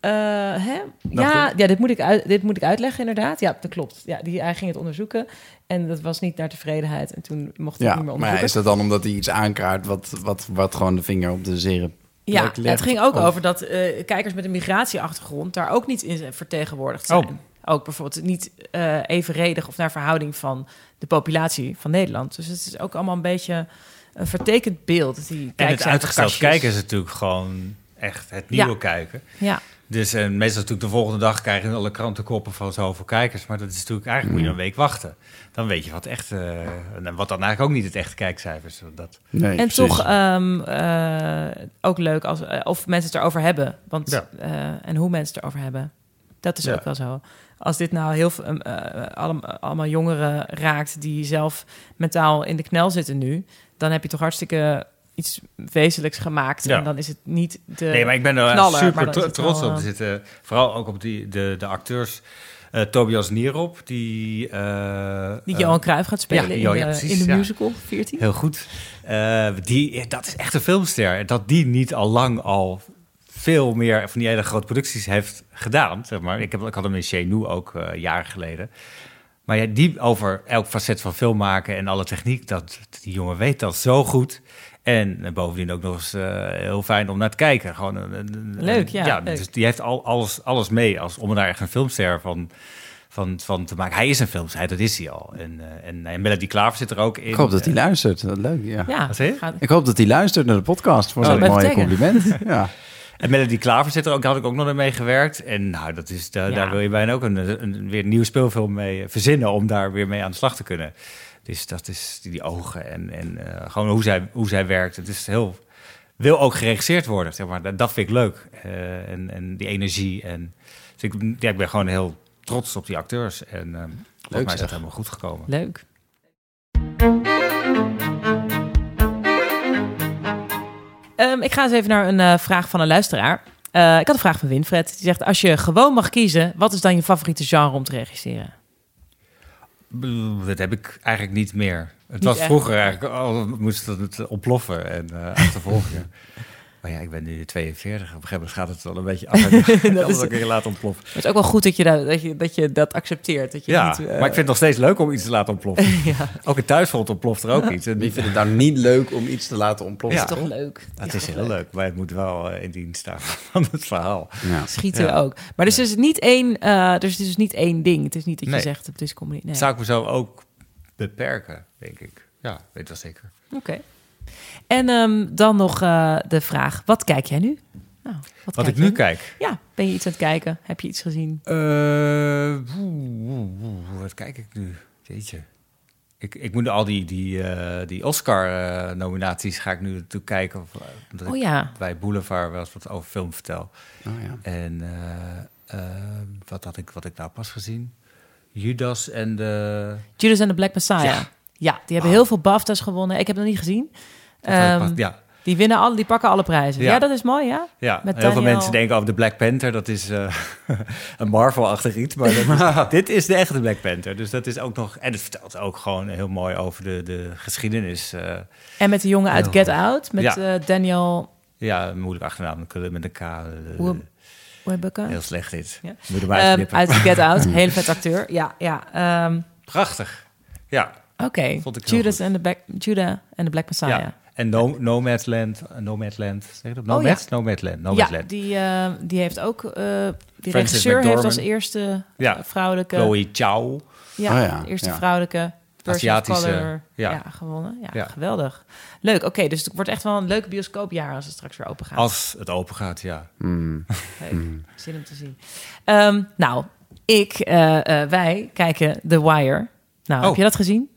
eh, hè? Dacht Ja, ja dit, moet ik uit, dit moet ik uitleggen, inderdaad. Ja, dat klopt. Ja, die, hij ging het onderzoeken en dat was niet naar tevredenheid. En toen mocht hij Ja, niet meer maar onderzoeken. is dat dan omdat hij iets aankaart wat, wat, wat gewoon de vinger op de zere Ja, het ging ook Of- over dat eh, kijkers met een migratieachtergrond daar ook niet in vertegenwoordigd zijn. Oh. Ook bijvoorbeeld niet eh, evenredig of naar verhouding van de populatie van Nederland. Dus het is ook allemaal een beetje een vertekend beeld. Die en het uitgesteld kijken is natuurlijk gewoon echt het nieuwe Ja. kijken. Ja, Dus en meestal natuurlijk de volgende dag krijgen alle krantenkoppen van zoveel kijkers. Maar dat is natuurlijk eigenlijk moet je een week wachten. Dan weet je wat echt, eh, en wat dan eigenlijk ook niet het echte kijkcijfers. Dat, Nee, en precies. toch ehm, eh, ook leuk als, eh, of mensen het erover hebben. Want, Ja. eh, en hoe mensen het erover hebben. Dat is Ja. ook wel zo. Als dit nou heel veel, eh, allemaal, allemaal jongeren raakt die zelf mentaal in de knel zitten nu, dan heb je toch hartstikke iets wezenlijks gemaakt. Ja. En dan is het niet de. nee, maar ik ben er knaller, super trots wel, op. eh, zitten vooral ook op die, de, de acteurs. eh, Tobias Nierop, die... eh, die Johan Cruijff gaat spelen ja, in, de, ja, precies, in de ja. musical 14. Heel goed. Die, dat is echt een filmster. Dat die niet al lang al veel meer van die hele grote producties heeft gedaan. Zeg maar. ik, heb, ik had hem in Chenou ook jaren geleden. Maar ja, die over elk facet van film maken en alle techniek, dat, die jongen weet dat zo goed. En eh, bovendien ook nog eens eh, heel fijn om naar te kijken. Gewoon een, een- een- Leuk, ja, leuk. Dus die heeft al, alles, alles mee als, om er daar echt een filmster van, van, van te maken. Hij is een filmster, dat is hij al. En, eh, en, en Melody Klaver zit er ook in. Ik hoop dat hij Eh, luistert. Dat leuk, ja. Ja, gaat- Ik hoop dat hij luistert naar de podcast voor Oh, zo'n mooie compliment. Ja. En Melody Klaver zit er ook, daar had ik ook nog mee gewerkt. En nou, dat is, daar, Ja. daar wil je bijna ook een, een, weer een nieuwe speelfilm mee verzinnen om daar weer mee aan de slag te kunnen. Dus dat is die, die ogen en, en eh, gewoon hoe zij, hoe zij werkt. Het is heel, wil ook geregisseerd worden, zeg maar. Dat, dat vind ik leuk. Eh, en, en die energie. En, dus ik, ja, ik ben gewoon heel trots op die acteurs. En eh volgens mij is dat helemaal goed gekomen. Leuk. Ehm, ik ga eens even naar een eh, vraag van een luisteraar. Eh, ik had een vraag van Winfred. Die zegt, als je gewoon mag kiezen... wat is dan je favoriete genre om te regisseren? Dat heb ik eigenlijk niet meer. Het Niet was echt? vroeger eigenlijk, oh, moest het ontploffen en eh achtervolgen. maar ja, ik ben nu 42. Op een gegeven moment gaat het wel een beetje af. Ik Dat het is- ook een keer laten ontploffen. Het is ook wel goed dat je dat, dat, je, dat, je dat accepteert. Dat je Ja, niet, eh, maar ik vind het nog steeds leuk om iets te laten ontploffen. ja, Ook in thuisfront ontploft er ook iets. En Wie vindt het nou niet leuk om iets te laten ontploffen? dat Ja. is toch leuk? het Ja, is heel leuk, maar het moet wel eh, in dienst staan van het verhaal. Ja. Schieten Ja. ook. Maar dus is het niet één, eh, dus het is dus niet één ding. Het is niet dat je Nee. zegt, het is comedy. Nee. Zou ik mezelf ook beperken, denk ik. Ja, weet wel zeker. Oké. En ehm, dan nog eh, de vraag, wat kijk jij nu? Nou, Wat kijk ik nu kijk. Ja, ben je iets aan het kijken? Heb je iets gezien? Eh, wat kijk ik nu? Jeetje. Ik, ik moet al die, die, eh, die Oscar-nominaties ga ik nu natuurlijk kijken. Of, omdat Oh ik ja, bij Boulevard wel eens wat over film vertel. Oh, ja. En wat had ik, wat ik nou pas gezien? Judas en de... Judas and the Black Messiah. Ja, Ja. die hebben heel veel BAFTA's gewonnen. Ik heb het nog niet gezien. Ehm, ja, Die winnen alle, die pakken alle prijzen. Ja, Ja. dat is mooi, ja. ja. met heel veel mensen denken over de Black Panther. Dat is eh, een Marvel-achtig iets. Maar is- dit is de echte Black Panther. Dus dat is ook nog... En het vertelt ook gewoon heel mooi over de, de geschiedenis... eh, En met de jongen uit Heel Get goed. Out, met Ja. eh, Daniel Ja, moeilijk achternaam met een K. Hoe- Webbecker. Heel slecht dit. Ja. Moet Ehm, uit Get Out, hele vet acteur. Ja, ja. ehm, Prachtig. Ja, Oké, heel Judas the Black, Judah and the Black Messiah. Ja. En no, Nomadland, eh, Nomadland, zeg je dat? Oh, Nomad? Nomadland, Ja, Nomadland. die, eh, die heeft ook... eh die regisseur heeft als eerste Ja. vrouwelijke... Chloe Chow. Ja, Oh ja, eerste ja. vrouwelijke Aziatische, color ja. ja. gewonnen. Ja, Ja. geweldig. Leuk, oké, dus het wordt echt wel een leuk bioscoopjaar als het straks weer open gaat. Als het open gaat, ja. Hmm. Leuk, zin om te zien. Ehm, nou, Ik, wij kijken The Wire. Nou, Oh. heb je dat gezien?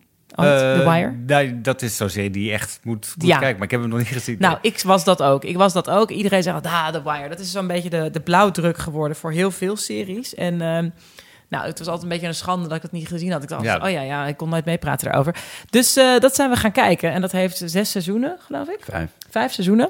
The Eh, Wire? nee, dat is zo'n serie die echt moet, moet Ja. kijken. Maar ik heb hem nog niet gezien. Nou, ik was dat ook. Ik was dat ook. Iedereen zegt, ah, The Wire. Dat is zo'n beetje de, de blauwdruk geworden voor heel veel series. En ehm, nou, het was altijd een beetje een schande dat ik het niet gezien had. Ik dacht, Ja. oh ja, ja, ik kon nooit meepraten daarover. Dus eh, dat zijn we gaan kijken. En dat heeft zes seizoenen, geloof ik. Vijf. Vijf seizoenen.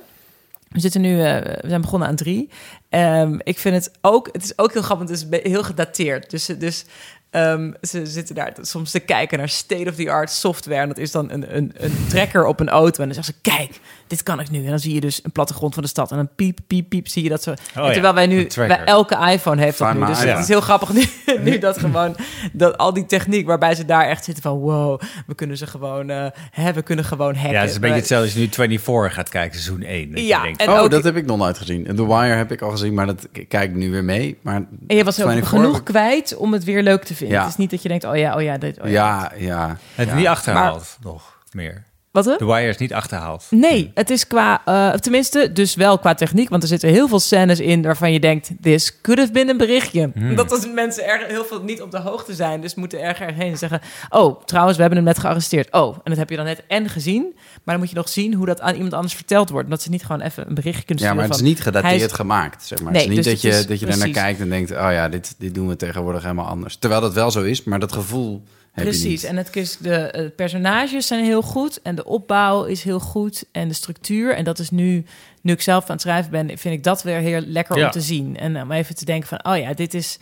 We zitten nu, eh, we zijn begonnen aan drie. Ehm, ik vind het ook, het is ook heel grappig, het is heel gedateerd. Dus, dus ehm, ze zitten daar soms te kijken naar state-of-the-art software. En dat is dan een, een, een trekker op een auto. En dan zeggen ze, kijk, dit kan ik nu. En dan zie je dus een plattegrond van de stad. En dan piep, piep, piep, zie je dat zo. En Oh ja, terwijl wij nu, bij elke iPhone heeft dat nu. Dus het is heel grappig nu, nu dat gewoon, dat al die techniek waarbij ze daar echt zitten van, wow, we kunnen ze gewoon, eh, hè, we kunnen gewoon hacken. ja, het is een beetje hetzelfde als je nu 24 gaat kijken, seizoen 1. Dat je Ja, denkt, en oh, ook- dat heb ik nog nooit gezien. En The Wire heb ik al gezien, maar dat kijk ik nu weer mee. Maar En je was ook 24 genoeg kwijt om het weer leuk te vinden. Ja. Het is niet dat je denkt, oh ja, oh ja, dit, oh ja. Ja, ja. het is ja. niet achterhaald nog meer. Wat hè? The Wire is niet achterhaald. Nee, het is qua, eh, tenminste, dus wel qua techniek. Want er zitten heel veel scènes in waarvan je denkt, this could have been een berichtje. Hmm. Dat als mensen er heel veel niet op de hoogte zijn. Dus moeten ergens heen en zeggen, oh, trouwens, we hebben hem net gearresteerd. Oh, en dat heb je dan net en gezien. Maar dan moet je nog zien hoe dat aan iemand anders verteld wordt. Omdat ze niet gewoon even een berichtje kunnen Ja, sturen maar het is van, niet gedateerd is- gemaakt. Zeg maar. Nee, het is niet dus dat het je, is- dat je daarnaar kijkt en denkt... oh ja, dit, dit doen we tegenwoordig helemaal anders. Terwijl dat wel zo is, maar dat gevoel Precies, en het is de eh, personages zijn heel goed en de opbouw is heel goed en de structuur. En dat is nu, nu ik zelf aan het schrijven ben, vind ik dat weer heel lekker Ja. om te zien. En om even te denken van, oh ja, dit is,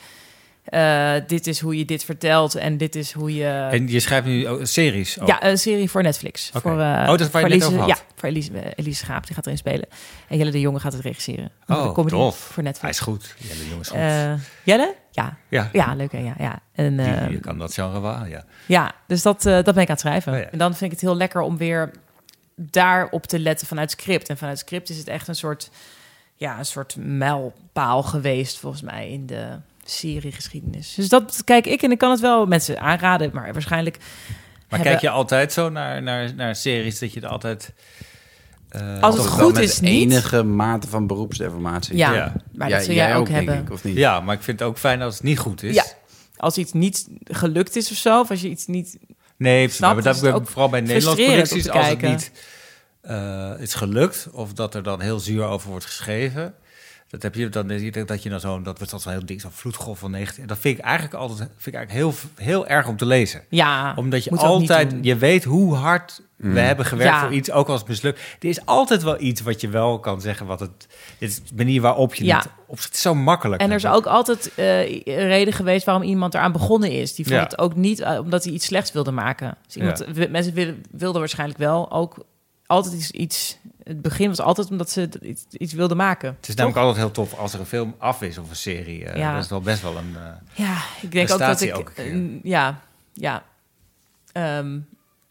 eh, dit is hoe je dit vertelt en dit is hoe je... En je schrijft nu ook series. Ja, een serie voor Netflix. Voor, eh, Oh, dat is waar je net over Ja, had. voor Elise, eh, Elise Schaap, die gaat erin spelen. En Jelle de Jonge gaat het regisseren. Oh, Een comedy tof. Voor Hij Netflix. is goed. Ja, de is goed. Jelle? Ja. ja, Ja, leuk hè? Ja, ja. En, die, je kan dat genre wel, ja. Ja, dus dat, dat ben ik aan het schrijven. Oh ja. En dan vind ik het heel lekker om weer daarop te letten vanuit script. En vanuit script is het echt een soort, ja, een soort mijlpaal geweest, volgens mij, in de seriegeschiedenis. Dus dat kijk ik en ik kan het wel mensen aanraden, maar waarschijnlijk. Maar hebben- kijk je altijd zo naar, naar, naar series dat je er altijd... eh, Als het goed wel met is, niet. enige mate van beroepsdeformatie. Ja, Ja. maar Jij- dat zul jij, ook, denk hebben. ik, of niet? Ja, maar ik vind het ook fijn als het niet goed is. Ja. Als iets niet gelukt is of zo, of als je iets niet. Nee, Snap, maar dat is heb het ik ook vooral bij Nederlandse producties. Als het niet eh, is gelukt of dat er dan heel zuur over wordt geschreven. Dat heb je dan dat je dan zo dat wordt dan zo'n heel ding zo'n vloedgolf van 19. Dat vind ik eigenlijk altijd vind ik eigenlijk heel heel erg om te lezen. Ja, Omdat je moet ook niet altijd doen. je weet hoe hard we hebben gewerkt Ja. voor iets, ook als het mislukt. Er is altijd wel iets wat je wel kan zeggen wat het dit is de manier waarop je Ja. het op het is zo makkelijk. En er is ook altijd eh, een reden geweest waarom iemand eraan begonnen is. Die vond Ja. het ook niet eh, omdat hij iets slechts wilde maken. Dus iemand, Mensen wilden, wilden waarschijnlijk wel ook altijd iets, iets... Het begin was altijd omdat ze iets, iets wilden maken. Het is namelijk altijd heel tof als er een film af is of een serie. eh, Ja. Dat is wel best wel een. eh, Ja, ik denk ook dat ik... ook eh, ja, ja. Ehm,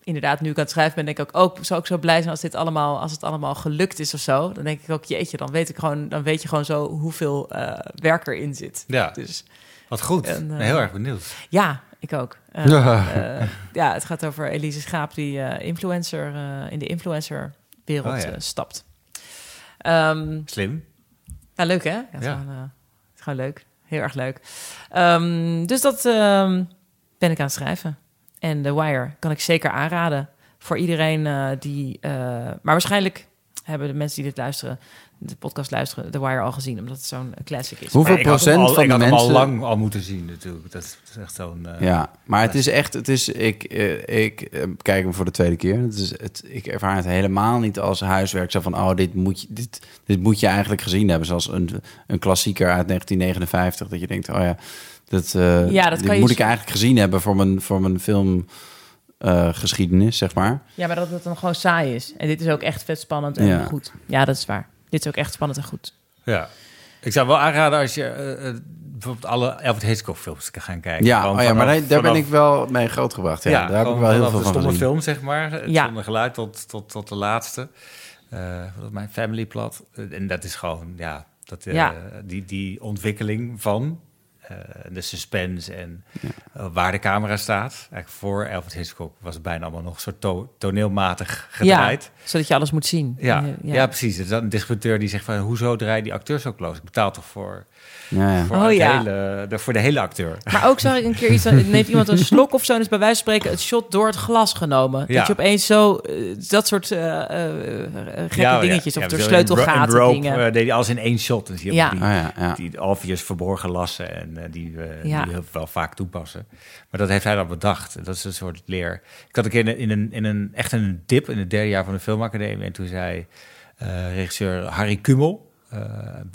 inderdaad, nu ik aan het schrijven ben, denk ik ook... ook zou ik zo blij zijn als, dit allemaal, als het allemaal gelukt is of zo. Dan denk ik ook, jeetje, dan weet, ik gewoon, dan weet je gewoon zo hoeveel eh werk erin zit. ja, Dus wat goed. En, heel erg benieuwd. Ja, ik ook. Eh, Ja. eh, ja, het gaat over Elise Schaap die eh, influencer eh, in de influencerwereld Oh, ja. eh, stapt. Ehm Slim. nou, leuk hè? Ja, het, is Ja. Gewoon, eh, het is gewoon leuk. Heel erg leuk. Ehm, dus dat ehm, ben ik aan het schrijven. En The Wire kan ik zeker aanraden voor iedereen eh, die... eh, maar waarschijnlijk hebben de mensen die dit luisteren, de podcast luisteren, The Wire al gezien, omdat het zo'n classic is. Hoeveel procent al, van ik de had hem mensen... al lang al moeten zien natuurlijk. Dat is echt zo'n... eh, Ja, maar het is echt, het is, ik, eh, ik eh, kijk hem voor de tweede keer. Het is, het, ik ervaar het helemaal niet als huiswerk. Zo van, oh, dit moet, je, dit, dit moet je eigenlijk gezien hebben. Zoals een, een klassieker uit 1959. Dat je denkt, oh ja, dat, eh, Ja, dat dit kan je moet ik eigenlijk gezien hebben voor mijn, voor mijn filmgeschiedenis, zeg maar. Ja, maar dat het dan gewoon saai is. En dit is ook echt vet spannend en Ja. goed. Ja, dat is waar. Dit is ook echt spannend en goed. Ja. Ik zou wel aanraden als je eh, eh, bijvoorbeeld alle Alfred Hitchcock films kan gaan kijken. Ja, oh ja maar daar, ben ik wel mee grootgebracht. Ja, daar heb ik wel heel veel de van stomme gezien. film, zeg maar. Het Ja. zonder geluid tot, tot, tot de laatste. Eh mijn family plot. Eh, en dat is gewoon, ja, dat, eh, Ja. Die, die ontwikkeling van. Eh, de suspense en eh, waar de camera staat. Eigenlijk voor Alfred Hitchcock was het bijna allemaal nog to toneelmatig gedraaid. Ja, zodat je alles moet zien. Ja, ja. precies. Er is dan een distributeur die zegt van... hoezo draai die acteur zo close? Ik betaal toch voor, Ja, ja. voor, Oh, ja. hele, de, voor de hele acteur. Maar ook zag ik een keer iets, dan neemt iemand een slok of zo, en is bij wijze van spreken het shot door het glas genomen. Ja. Dat je opeens zo, eh, dat soort eh, eh, eh, gekke Ja, dingetjes, ja. of Ja, door sleutelgaten in Rope, dingen. eh, deed hij alles in één shot. Dus die, Ja. die, ja, ja. die obvious verborgen lassen en die, Ja. die heel wel vaak toepassen. Maar dat heeft hij dan bedacht. Dat is een soort leer. Ik had een keer in, in een, in een echt een dip in het derde jaar van de filmacademie. En toen zei eh, regisseur Harry Kumel, eh,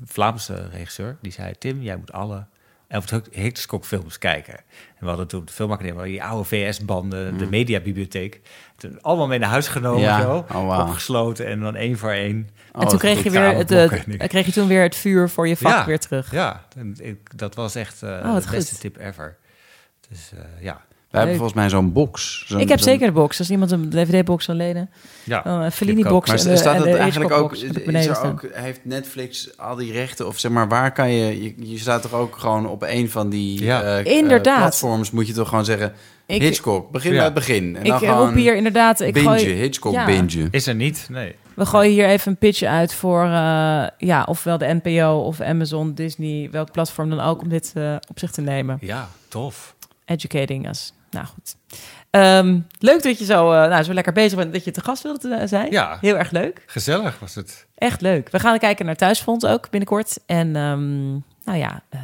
Vlaamse regisseur, die zei: Tim, jij moet alle Alfred Hitchcock films kijken. En we hadden toen op de filmacademie die oude VS-banden, de mediabibliotheek. Toen allemaal mee naar huis genomen, Ja. zo, Oh, opgesloten en dan één voor één. Oh, en toen kreeg je, weer het, samenblokken. eh, kreeg je toen weer het vuur voor je vak Ja. weer terug. Ja, en ik, dat was echt eh Oh, wat de beste goed. tip ever. Dus eh, ja. Wij hebben volgens mij zo'n box. Zo'n- Ik heb zeker de box. Als iemand een DVD-box wil lenen, ja. dan een. Fellini-box Maar en de, staat de eigenlijk ook, is er ook, heeft Netflix al die rechten? Of zeg maar, waar kan je, je, je staat toch ook gewoon op een van die Ja. eh, eh, Inderdaad. platforms, moet je toch gewoon zeggen, Ik- Hitchcock, begin Ja. bij het begin. En Ik dan roep gewoon hier inderdaad... Ik binge, gooi, Hitchcock Ja. binge. Is er niet? Nee. We gooien hier even een pitch uit voor eh, ja, ofwel de NPO of Amazon, Disney, welk platform dan ook om dit op zich te nemen. Ja, tof. Educating us. Nou goed. Ehm, leuk dat je zo, eh, nou, zo lekker bezig bent dat je te gast wilde eh, zijn. Ja. Heel erg leuk. Gezellig was het. Echt leuk. We gaan kijken naar Thuisfonds ook binnenkort. En ehm, nou ja, eh,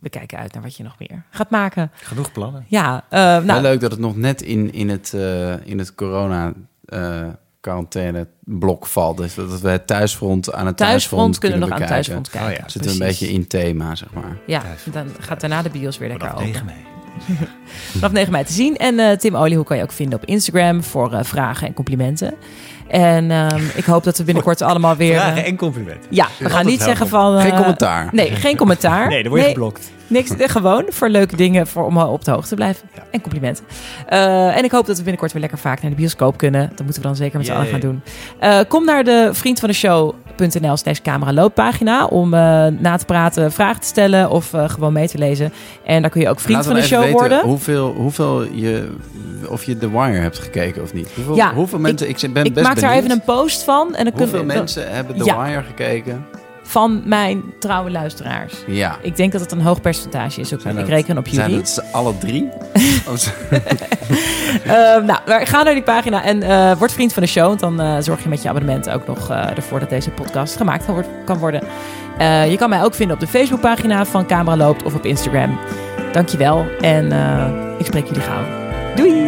we kijken uit naar wat je nog meer gaat maken. Genoeg plannen. Ja, eh, Wel nou, leuk dat het nog net in, in het, eh, in het corona eh, quarantaine blok valt. Dus dat we het thuisfront aan het Thuisfront kunnen we nog aan bekijken. Thuisfront kijken. Oh ja. Zitten we een beetje in thema, zeg maar. Ja, Thuisfront. dan gaat daarna de bios weer lekker open. 9 mei. Vanaf 9 mei te zien. En eh, Tim Oliehoek kan je ook vinden op Instagram voor eh, vragen en complimenten. En ehm, ik hoop dat we binnenkort allemaal weer... eh, Vragen en complimenten. ja, we gaan niet zeggen van... eh, Geen commentaar. Nee, geen commentaar. Nee, dan word je geblokt. Niks, eh, gewoon voor leuke dingen voor, om op de hoogte te blijven. Ja. En complimenten. Eh, en ik hoop dat we binnenkort weer lekker vaak naar de bioscoop kunnen. Dat moeten we dan zeker met z'n allen gaan doen. Eh, kom naar de vriend van de show.nl slash cameralooppagina om eh, na te praten, vragen te stellen of eh, gewoon mee te lezen. En daar kun je ook vriend van de show weten worden. Hoeveel, hoeveel je, of je The Wire hebt gekeken of niet. Hoeveel, Ja, hoeveel mensen, ik, ben ik best maak daar even een post van. En dan Hoeveel kunnen mensen hebben The Ja. Wire gekeken? van mijn trouwe luisteraars. Ja. Ik denk dat het een hoog percentage is. Ook. Zijn Ik het- reken op Zijn jullie. het z'n alle drie? Z- Eh, nou, maar ga naar die pagina en eh, word vriend van de show. Want dan eh, zorg je met je abonnement ook nog ervoor dat deze podcast gemaakt kan, word- kan worden. Je kan mij ook vinden op de Facebookpagina van Camera Loopt of op Instagram. Dankjewel en ik spreek jullie gauw. Doei!